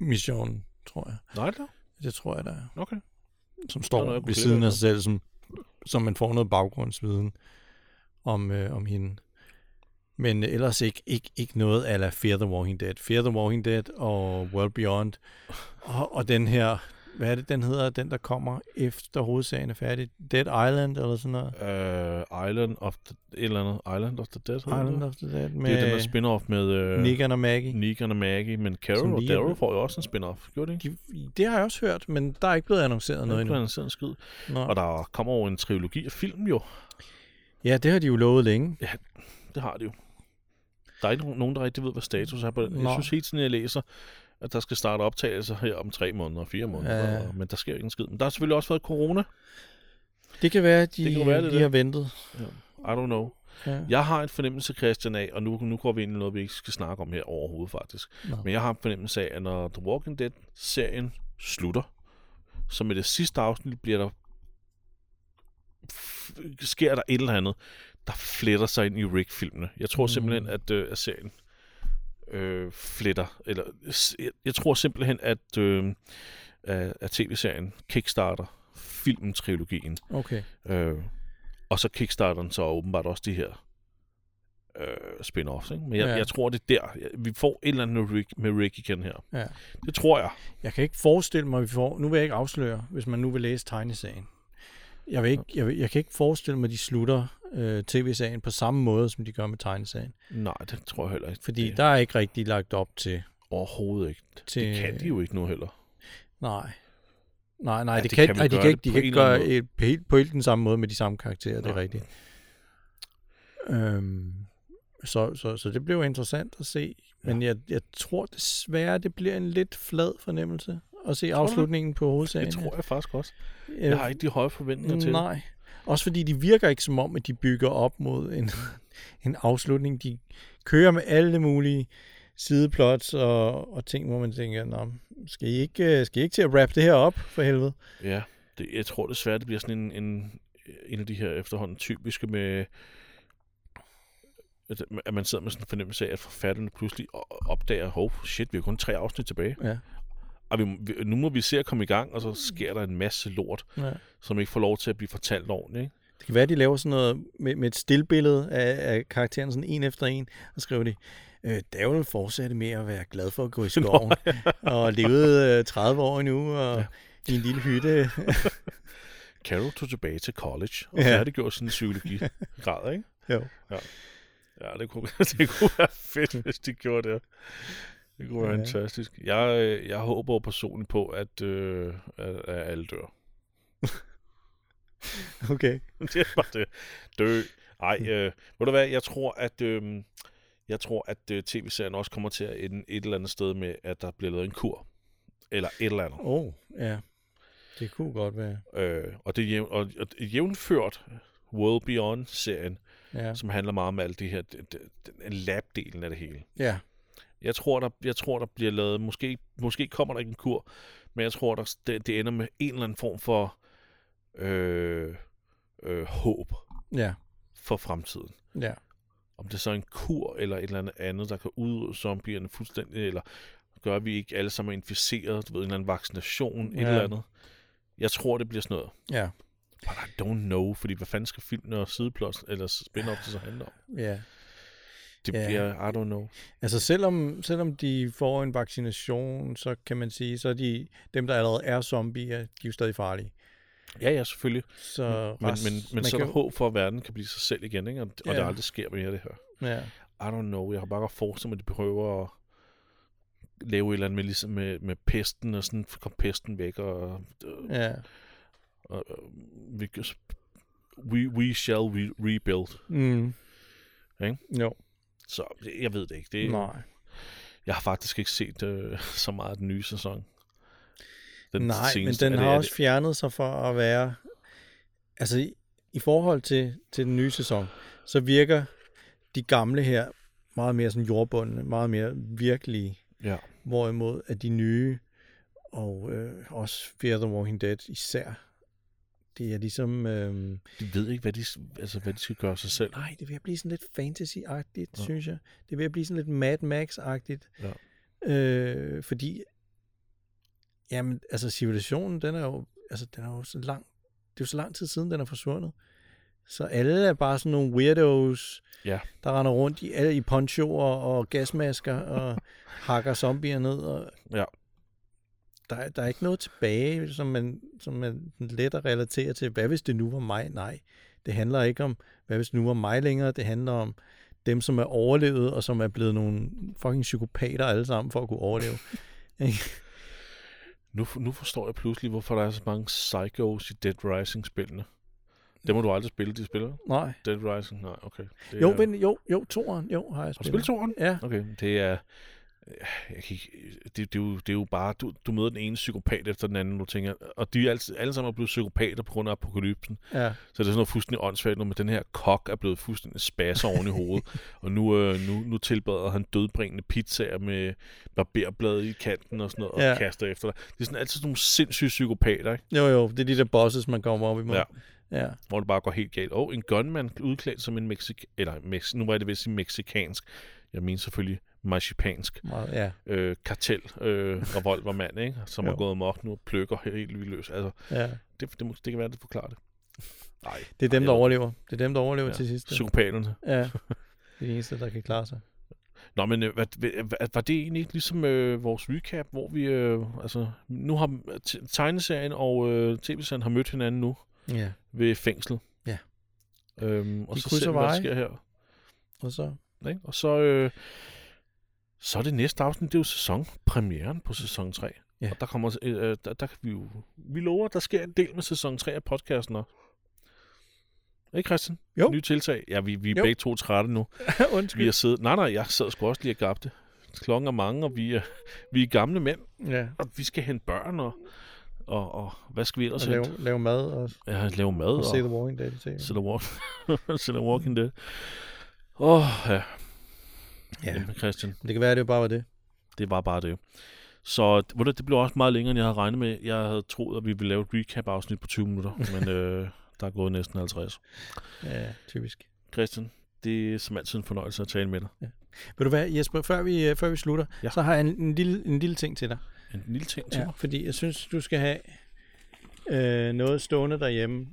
[SPEAKER 2] Mission, tror jeg.
[SPEAKER 1] Nej, da.
[SPEAKER 2] Det tror jeg, der er.
[SPEAKER 1] Okay.
[SPEAKER 2] Som
[SPEAKER 1] noget,
[SPEAKER 2] står
[SPEAKER 1] jeg
[SPEAKER 2] ved siden af sig selv, som, som man får noget baggrundsviden om, øh, om hende. Men ellers ikke, ikke, ikke noget ala Fear the Walking Dead. Fear the Walking Dead og World Beyond. Og, og den her, hvad er det, den hedder, den der kommer efter hovedsagen er færdig? Dead Island eller sådan noget?
[SPEAKER 1] Uh, Island of the, et eller andet. Island of the Dead.
[SPEAKER 2] Island
[SPEAKER 1] det?
[SPEAKER 2] of the Dead
[SPEAKER 1] Det er den der
[SPEAKER 2] med
[SPEAKER 1] spin-off med uh,
[SPEAKER 2] Negan og Maggie.
[SPEAKER 1] Negan og Maggie, men Carol og Daryl får jo også en spin-off. Gjorde det ikke?
[SPEAKER 2] De, det har jeg også hørt, men der er ikke blevet annonceret noget
[SPEAKER 1] er
[SPEAKER 2] endnu.
[SPEAKER 1] ikke en skid.
[SPEAKER 2] Nå.
[SPEAKER 1] Og der kommer over en trilogi af film jo.
[SPEAKER 2] Ja, det har de jo lovet længe.
[SPEAKER 1] Det har de jo. Der er ikke nogen- der rigtig ved, hvad status er på den. Jeg
[SPEAKER 2] Nå.
[SPEAKER 1] synes hele tiden, jeg læser, at der skal starte optagelser her om tre måneder, fire måneder,
[SPEAKER 2] Ja.
[SPEAKER 1] og- men der sker ikke en skid. Men der har selvfølgelig også været corona.
[SPEAKER 2] Det kan være, at de,
[SPEAKER 1] Det kan være, det
[SPEAKER 2] de har ventet.
[SPEAKER 1] I don't know.
[SPEAKER 2] Ja.
[SPEAKER 1] Jeg har en fornemmelse, Christian, af, og nu, nu går vi ind i noget, vi ikke skal snakke om her overhovedet faktisk.
[SPEAKER 2] Nå.
[SPEAKER 1] Men jeg har en fornemmelse af, at når The Walking Dead-serien slutter, så med det sidste afsnit bliver der sker der et eller andet, der fletter sig ind i Rick-filmene. Jeg tror
[SPEAKER 2] Mm.
[SPEAKER 1] simpelthen, at, øh, at serien øh, fletter, eller jeg, jeg tror simpelthen, at, øh, at, at tv-serien kickstarter filmtrilogien,
[SPEAKER 2] Okay.
[SPEAKER 1] øh, og så kickstarter den så åbenbart også de her øh, spin-offs. Ikke? Men jeg,
[SPEAKER 2] Ja.
[SPEAKER 1] jeg tror, det er der. Vi får et eller andet med Rick, med Rick igen her.
[SPEAKER 2] Ja.
[SPEAKER 1] Det tror jeg.
[SPEAKER 2] Jeg kan ikke forestille mig, at vi får... Nu vil jeg ikke afsløre, hvis man nu vil læse tegnesagen. Jeg, vil ikke, jeg, vil, jeg kan ikke forestille mig, at de slutter øh, tv-sagen på samme måde, som de gør med tegnesagen.
[SPEAKER 1] Nej, det tror jeg heller ikke.
[SPEAKER 2] Fordi
[SPEAKER 1] det,
[SPEAKER 2] der er ikke rigtig lagt op til...
[SPEAKER 1] Overhovedet ikke.
[SPEAKER 2] til
[SPEAKER 1] Det kan de jo ikke nu heller.
[SPEAKER 2] Nej. Nej, nej,
[SPEAKER 1] Ja,
[SPEAKER 2] det,
[SPEAKER 1] de
[SPEAKER 2] kan,
[SPEAKER 1] kan
[SPEAKER 2] nej, de kan
[SPEAKER 1] det
[SPEAKER 2] ikke, de kan ikke gøre et, på, helt, på helt den samme måde med de samme karakterer, det er rigtigt. Øhm, så, så, så det bliver interessant at se. Men jeg, jeg tror desværre, det bliver en lidt flad fornemmelse at se
[SPEAKER 1] du
[SPEAKER 2] afslutningen på hovedsagen.
[SPEAKER 1] Det tror jeg faktisk også.
[SPEAKER 2] jeg.
[SPEAKER 1] Jeg har ikke de høje forventninger til.
[SPEAKER 2] Nej. Også fordi de virker ikke som om, at de bygger op mod en, en afslutning. De kører med alle mulige sideplots og, og ting, hvor man tænker, Nå, skal, I ikke, øh, skal I ikke til at wrap det her op, for helvede?
[SPEAKER 1] Ja, det, jeg tror desværre, det bliver sådan en, en, en af de her efterhånden typiske med, at- man sidder med sådan en fornemmelse af, at forfatterne pludselig opdager, hov, shit, vi har kun tre afsnit tilbage.
[SPEAKER 2] Ja.
[SPEAKER 1] Og vi, nu må vi se at komme i gang, og så sker der en masse lort,
[SPEAKER 2] ja.
[SPEAKER 1] som ikke får lov til at blive fortalt ordentligt. Ikke?
[SPEAKER 2] Det kan være, at de laver sådan noget med, med et stillbillede af, af karakteren, sådan en efter en, og skriver de, øh, Davel fortsatte med at være glad for at gå i skoven, og levede øh, 30 år nu, og
[SPEAKER 1] Ja.
[SPEAKER 2] ja. i en lille hytte.
[SPEAKER 1] Carol tog tilbage til college og
[SPEAKER 2] Ja.
[SPEAKER 1] ja. færdiggjorde sin psykologigrad, ikke?
[SPEAKER 2] jo.
[SPEAKER 1] Ja, det kunne, det kunne være fedt, hvis de gjorde det. Det kunne være
[SPEAKER 2] Ja.
[SPEAKER 1] fantastisk. Jeg, øh, jeg håber personligt på, at, øh, at, at alle dør.
[SPEAKER 2] Okay.
[SPEAKER 1] det er bare det. Dø. Ej, øh, ved du hvad, jeg tror, at, øh, jeg tror, at øh, tv-serien også kommer til at ende et eller andet sted med, at der bliver lavet en kur. Eller et eller andet.
[SPEAKER 2] Åh, oh, ja. Det kunne godt være.
[SPEAKER 1] Øh, og det jævn, og, og jævnført World Beyond-serien,
[SPEAKER 2] Ja.
[SPEAKER 1] som handler meget om alt det her, det, det, den lab-delen af det hele.
[SPEAKER 2] Ja.
[SPEAKER 1] Jeg tror, der, jeg tror, der bliver lavet, måske, måske kommer der ikke en kur, men jeg tror, der, det, det ender med en eller anden form for øh, øh, håb
[SPEAKER 2] Ja.
[SPEAKER 1] for fremtiden.
[SPEAKER 2] Ja.
[SPEAKER 1] Om det så er en kur eller et eller andet andet, der kan udrydde zombierne fuldstændig, eller gør, at vi ikke alle sammen er inficeret, du ved, en eller anden vaccination, et
[SPEAKER 2] Ja.
[SPEAKER 1] eller andet. Jeg tror, det bliver sådan noget.
[SPEAKER 2] Ja.
[SPEAKER 1] But I don't know, fordi hvad fanden skal filmene og sideplots eller spin-off det så handle om?
[SPEAKER 2] Ja.
[SPEAKER 1] Det
[SPEAKER 2] Ja.
[SPEAKER 1] bliver, I don't know.
[SPEAKER 2] Altså selvom, selvom de får en vaccination, så kan man sige, så er de, dem, der allerede er zombier, de er jo stadig farlige.
[SPEAKER 1] Ja, ja, selvfølgelig.
[SPEAKER 2] Så
[SPEAKER 1] Men,
[SPEAKER 2] rest-
[SPEAKER 1] men, men så er
[SPEAKER 2] kan
[SPEAKER 1] der håb for, at verden kan blive sig selv igen, ikke? Og, og
[SPEAKER 2] Ja.
[SPEAKER 1] det aldrig sker mere, det her.
[SPEAKER 2] Ja,
[SPEAKER 1] I don't know. Jeg har bare godt forestillet mig, at de prøver at lave et eller andet med, ligesom med, med pesten, og sådan kom pesten væk, og, øh,
[SPEAKER 2] ja.
[SPEAKER 1] og øh, vi, we, we shall re- rebuild.
[SPEAKER 2] Mm.
[SPEAKER 1] Ikke?
[SPEAKER 2] Jo,
[SPEAKER 1] Så jeg ved det ikke. Det,
[SPEAKER 2] nej.
[SPEAKER 1] Jeg har faktisk ikke set øh, så meget af den nye sæson. Den
[SPEAKER 2] Nej, men
[SPEAKER 1] seneste.
[SPEAKER 2] den
[SPEAKER 1] Er det-
[SPEAKER 2] har
[SPEAKER 1] er
[SPEAKER 2] også fjernet sig for at være... Altså, i, i forhold til, til den nye sæson, så virker de gamle her meget mere sådan jordbundne, meget mere virkelige,
[SPEAKER 1] Det, ja.
[SPEAKER 2] hvorimod at de nye, og øh, også Fear the Walking Dead især, det er ligesom... Øh,
[SPEAKER 1] De ved ikke, hvad de, altså, hvad de skal gøre sig selv.
[SPEAKER 2] nej, det at blive sådan lidt fantasy-agtigt,
[SPEAKER 1] Ja.
[SPEAKER 2] synes jeg. Det at blive sådan lidt Mad Max-agtigt.
[SPEAKER 1] Ja.
[SPEAKER 2] Øh, fordi, jamen, altså civilisationen, den er jo, altså, den er jo så lang, det er jo så lang tid siden, den er forsvundet. Så alle er bare sådan nogle weirdos,
[SPEAKER 1] Ja.
[SPEAKER 2] der render rundt i, alle i ponchoer og gasmasker og hakker zombier ned. Og
[SPEAKER 1] Ja.
[SPEAKER 2] Der, er- der er ikke noget tilbage, som man, som man let at relatere til. Hvad hvis det nu var mig? Nej, det handler ikke om, hvad hvis det nu var mig længere. Det handler om dem, som er overlevet, og som er blevet nogle fucking psykopater alle sammen for at kunne overleve.
[SPEAKER 1] Nu, nu forstår jeg pludselig, hvorfor der er så mange psychos i Dead Rising-spillene. Det må du aldrig spille, de spiller.
[SPEAKER 2] Nej.
[SPEAKER 1] Dead Rising, nej, okay. Det
[SPEAKER 2] Jo,
[SPEAKER 1] er,
[SPEAKER 2] men, jo, jo, toeren, jo, har jeg
[SPEAKER 1] Har du
[SPEAKER 2] spillet.
[SPEAKER 1] spillet toeren?
[SPEAKER 2] Ja,
[SPEAKER 1] Okay, det er... Jeg kan ikke, det, det, er jo, det er jo bare, du, du møder den ene psykopat efter den anden, du tænker, og de er alle, alle sammen er blevet psykopater på grund af apokalypsen.
[SPEAKER 2] ja,
[SPEAKER 1] Så det er sådan noget fuldstændig åndssvagt, når den her kok er blevet fuldstændig spasser oven i hovedet, og nu, øh, nu, nu tilbereder han dødbringende pizzaer med barberblad i kanten og sådan noget, og
[SPEAKER 2] Ja.
[SPEAKER 1] kaster efter dig. Det er sådan altid sådan nogle sindssyge psykopater, ikke?
[SPEAKER 2] jo, jo, det er de der bosses, man kommer op imod.
[SPEAKER 1] Ja.
[SPEAKER 2] ja.
[SPEAKER 1] hvor det bare går helt galt. Og en gunman udklædt som en mexik... Eller, mex... nu var det vist sige meksikansk. Jeg mener selvfølgelig marcipansk.
[SPEAKER 2] Meget, ja,
[SPEAKER 1] Øh, kartel, øh, revolvermand, ikke? Som er
[SPEAKER 2] Jo.
[SPEAKER 1] gået mok nu og plukker helt vildt løs. Altså,
[SPEAKER 2] ja.
[SPEAKER 1] det, det, må, det kan være, det forklarer det. Nej.
[SPEAKER 2] Det er dem, der overlever. Det er dem, der overlever
[SPEAKER 1] Ja.
[SPEAKER 2] til sidst.
[SPEAKER 1] Psykopaterne.
[SPEAKER 2] Ja, det er de eneste, der kan klare sig.
[SPEAKER 1] Nå, men øh, hvad, hvad, var det egentlig ikke ligesom øh, vores recap, hvor vi... Øh, altså, nu har tegneserien og øh, tv-serien har mødt hinanden nu
[SPEAKER 2] Ja.
[SPEAKER 1] ved fængslet.
[SPEAKER 2] Ja.
[SPEAKER 1] Øhm, og
[SPEAKER 2] De
[SPEAKER 1] så ser vi, hvad der sker her.
[SPEAKER 2] Og så,
[SPEAKER 1] Ikke? Og så, øh, så er det næste afsnit, det er jo sæsonpremieren på sæson 3.
[SPEAKER 2] Ja.
[SPEAKER 1] Og der kommer, øh, der, der kan vi jo, vi lover, der sker en del med sæson 3 af podcasten også. Ikke Christian?
[SPEAKER 2] Jo.
[SPEAKER 1] Nye tiltag. Ja, vi, vi er
[SPEAKER 2] Jo.
[SPEAKER 1] begge to trætte nu. Vi
[SPEAKER 2] undskyld.
[SPEAKER 1] har siddet, nej nej, jeg sad sgu også lige og gabte. Klokken er mange, og vi er, vi er gamle mænd,
[SPEAKER 2] Ja,
[SPEAKER 1] og vi skal hente børn, og, og, og hvad skal vi
[SPEAKER 2] og
[SPEAKER 1] ellers
[SPEAKER 2] lave,
[SPEAKER 1] hente?
[SPEAKER 2] lave mad og,
[SPEAKER 1] Ja, lave mad,
[SPEAKER 2] og
[SPEAKER 1] og,
[SPEAKER 2] se The Walking Dead i tv.
[SPEAKER 1] se The, walk, se the Walking Dead. Åh, oh, ja.
[SPEAKER 2] Ja,
[SPEAKER 1] Christian.
[SPEAKER 2] det kan være, at det bare var det.
[SPEAKER 1] Det var bare det. Så du, det blev også meget længere, end jeg havde regnet med. Jeg havde troet, at vi ville lave et recap-afsnit på 20 minutter, men øh, der er gået næsten 50.
[SPEAKER 2] Ja, typisk.
[SPEAKER 1] Christian, det er som altid en fornøjelse at tale med dig.
[SPEAKER 2] Ved du hvad, Jesper, før vi, øh, før vi slutter,
[SPEAKER 1] Ja.
[SPEAKER 2] ja. så har jeg en, en, lille, en lille ting til dig.
[SPEAKER 1] En lille ting til
[SPEAKER 2] Ja,
[SPEAKER 1] mig.
[SPEAKER 2] fordi jeg synes, du skal have øh, noget stående derhjemme.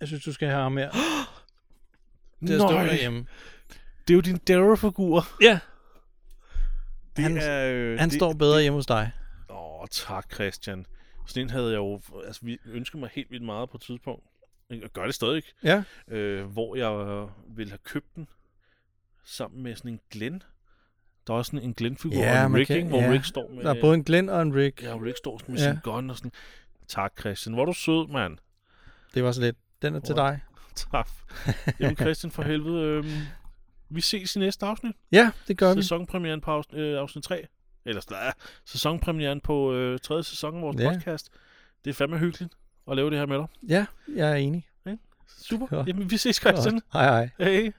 [SPEAKER 2] Jeg synes, du skal have ham her. Det er stående derhjemme.
[SPEAKER 1] Det er jo din Darrow-figur.
[SPEAKER 2] Ja.
[SPEAKER 1] Det
[SPEAKER 2] Han-
[SPEAKER 1] er, øh,
[SPEAKER 2] Han
[SPEAKER 1] det,
[SPEAKER 2] står bedre hjemme hos dig.
[SPEAKER 1] Åh, tak Christian. Sådan en havde jeg jo altså, vi ønsket mig helt vildt meget på et tidspunkt. Jeg gør det stadig,
[SPEAKER 2] Ja.
[SPEAKER 1] øh, hvor jeg ville have købt den sammen med sådan en Glenn. Der er også sådan en Glenn-figur
[SPEAKER 2] Ja,
[SPEAKER 1] og en Rick,
[SPEAKER 2] kan-
[SPEAKER 1] ikke? hvor
[SPEAKER 2] ja.
[SPEAKER 1] Rick står med...
[SPEAKER 2] Der er både en Glenn og en Rick.
[SPEAKER 1] Ja, Rick står med
[SPEAKER 2] Ja.
[SPEAKER 1] sin gun og sådan. Tak, Christian. Hvor er du sød, mand.
[SPEAKER 2] Det var så lidt. Den er til
[SPEAKER 1] Hvor-
[SPEAKER 2] dig.
[SPEAKER 1] Tak. Jamen, Christian, for helvede. Øhm, vi ses i næste afsnit.
[SPEAKER 2] Ja, det gør vi.
[SPEAKER 1] Sæsonpremieren på afsnit, øh, afsnit 3. Eller øh, sæsonpremieren på øh, tredje sæson af vores
[SPEAKER 2] Ja.
[SPEAKER 1] podcast. Det er fandme hyggeligt at lave det her med dig.
[SPEAKER 2] Ja, jeg er enig.
[SPEAKER 1] Super.
[SPEAKER 2] Godt.
[SPEAKER 1] Jamen, vi ses, Christian.
[SPEAKER 2] Hej hej.
[SPEAKER 1] Hej.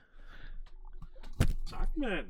[SPEAKER 1] Tak, mand.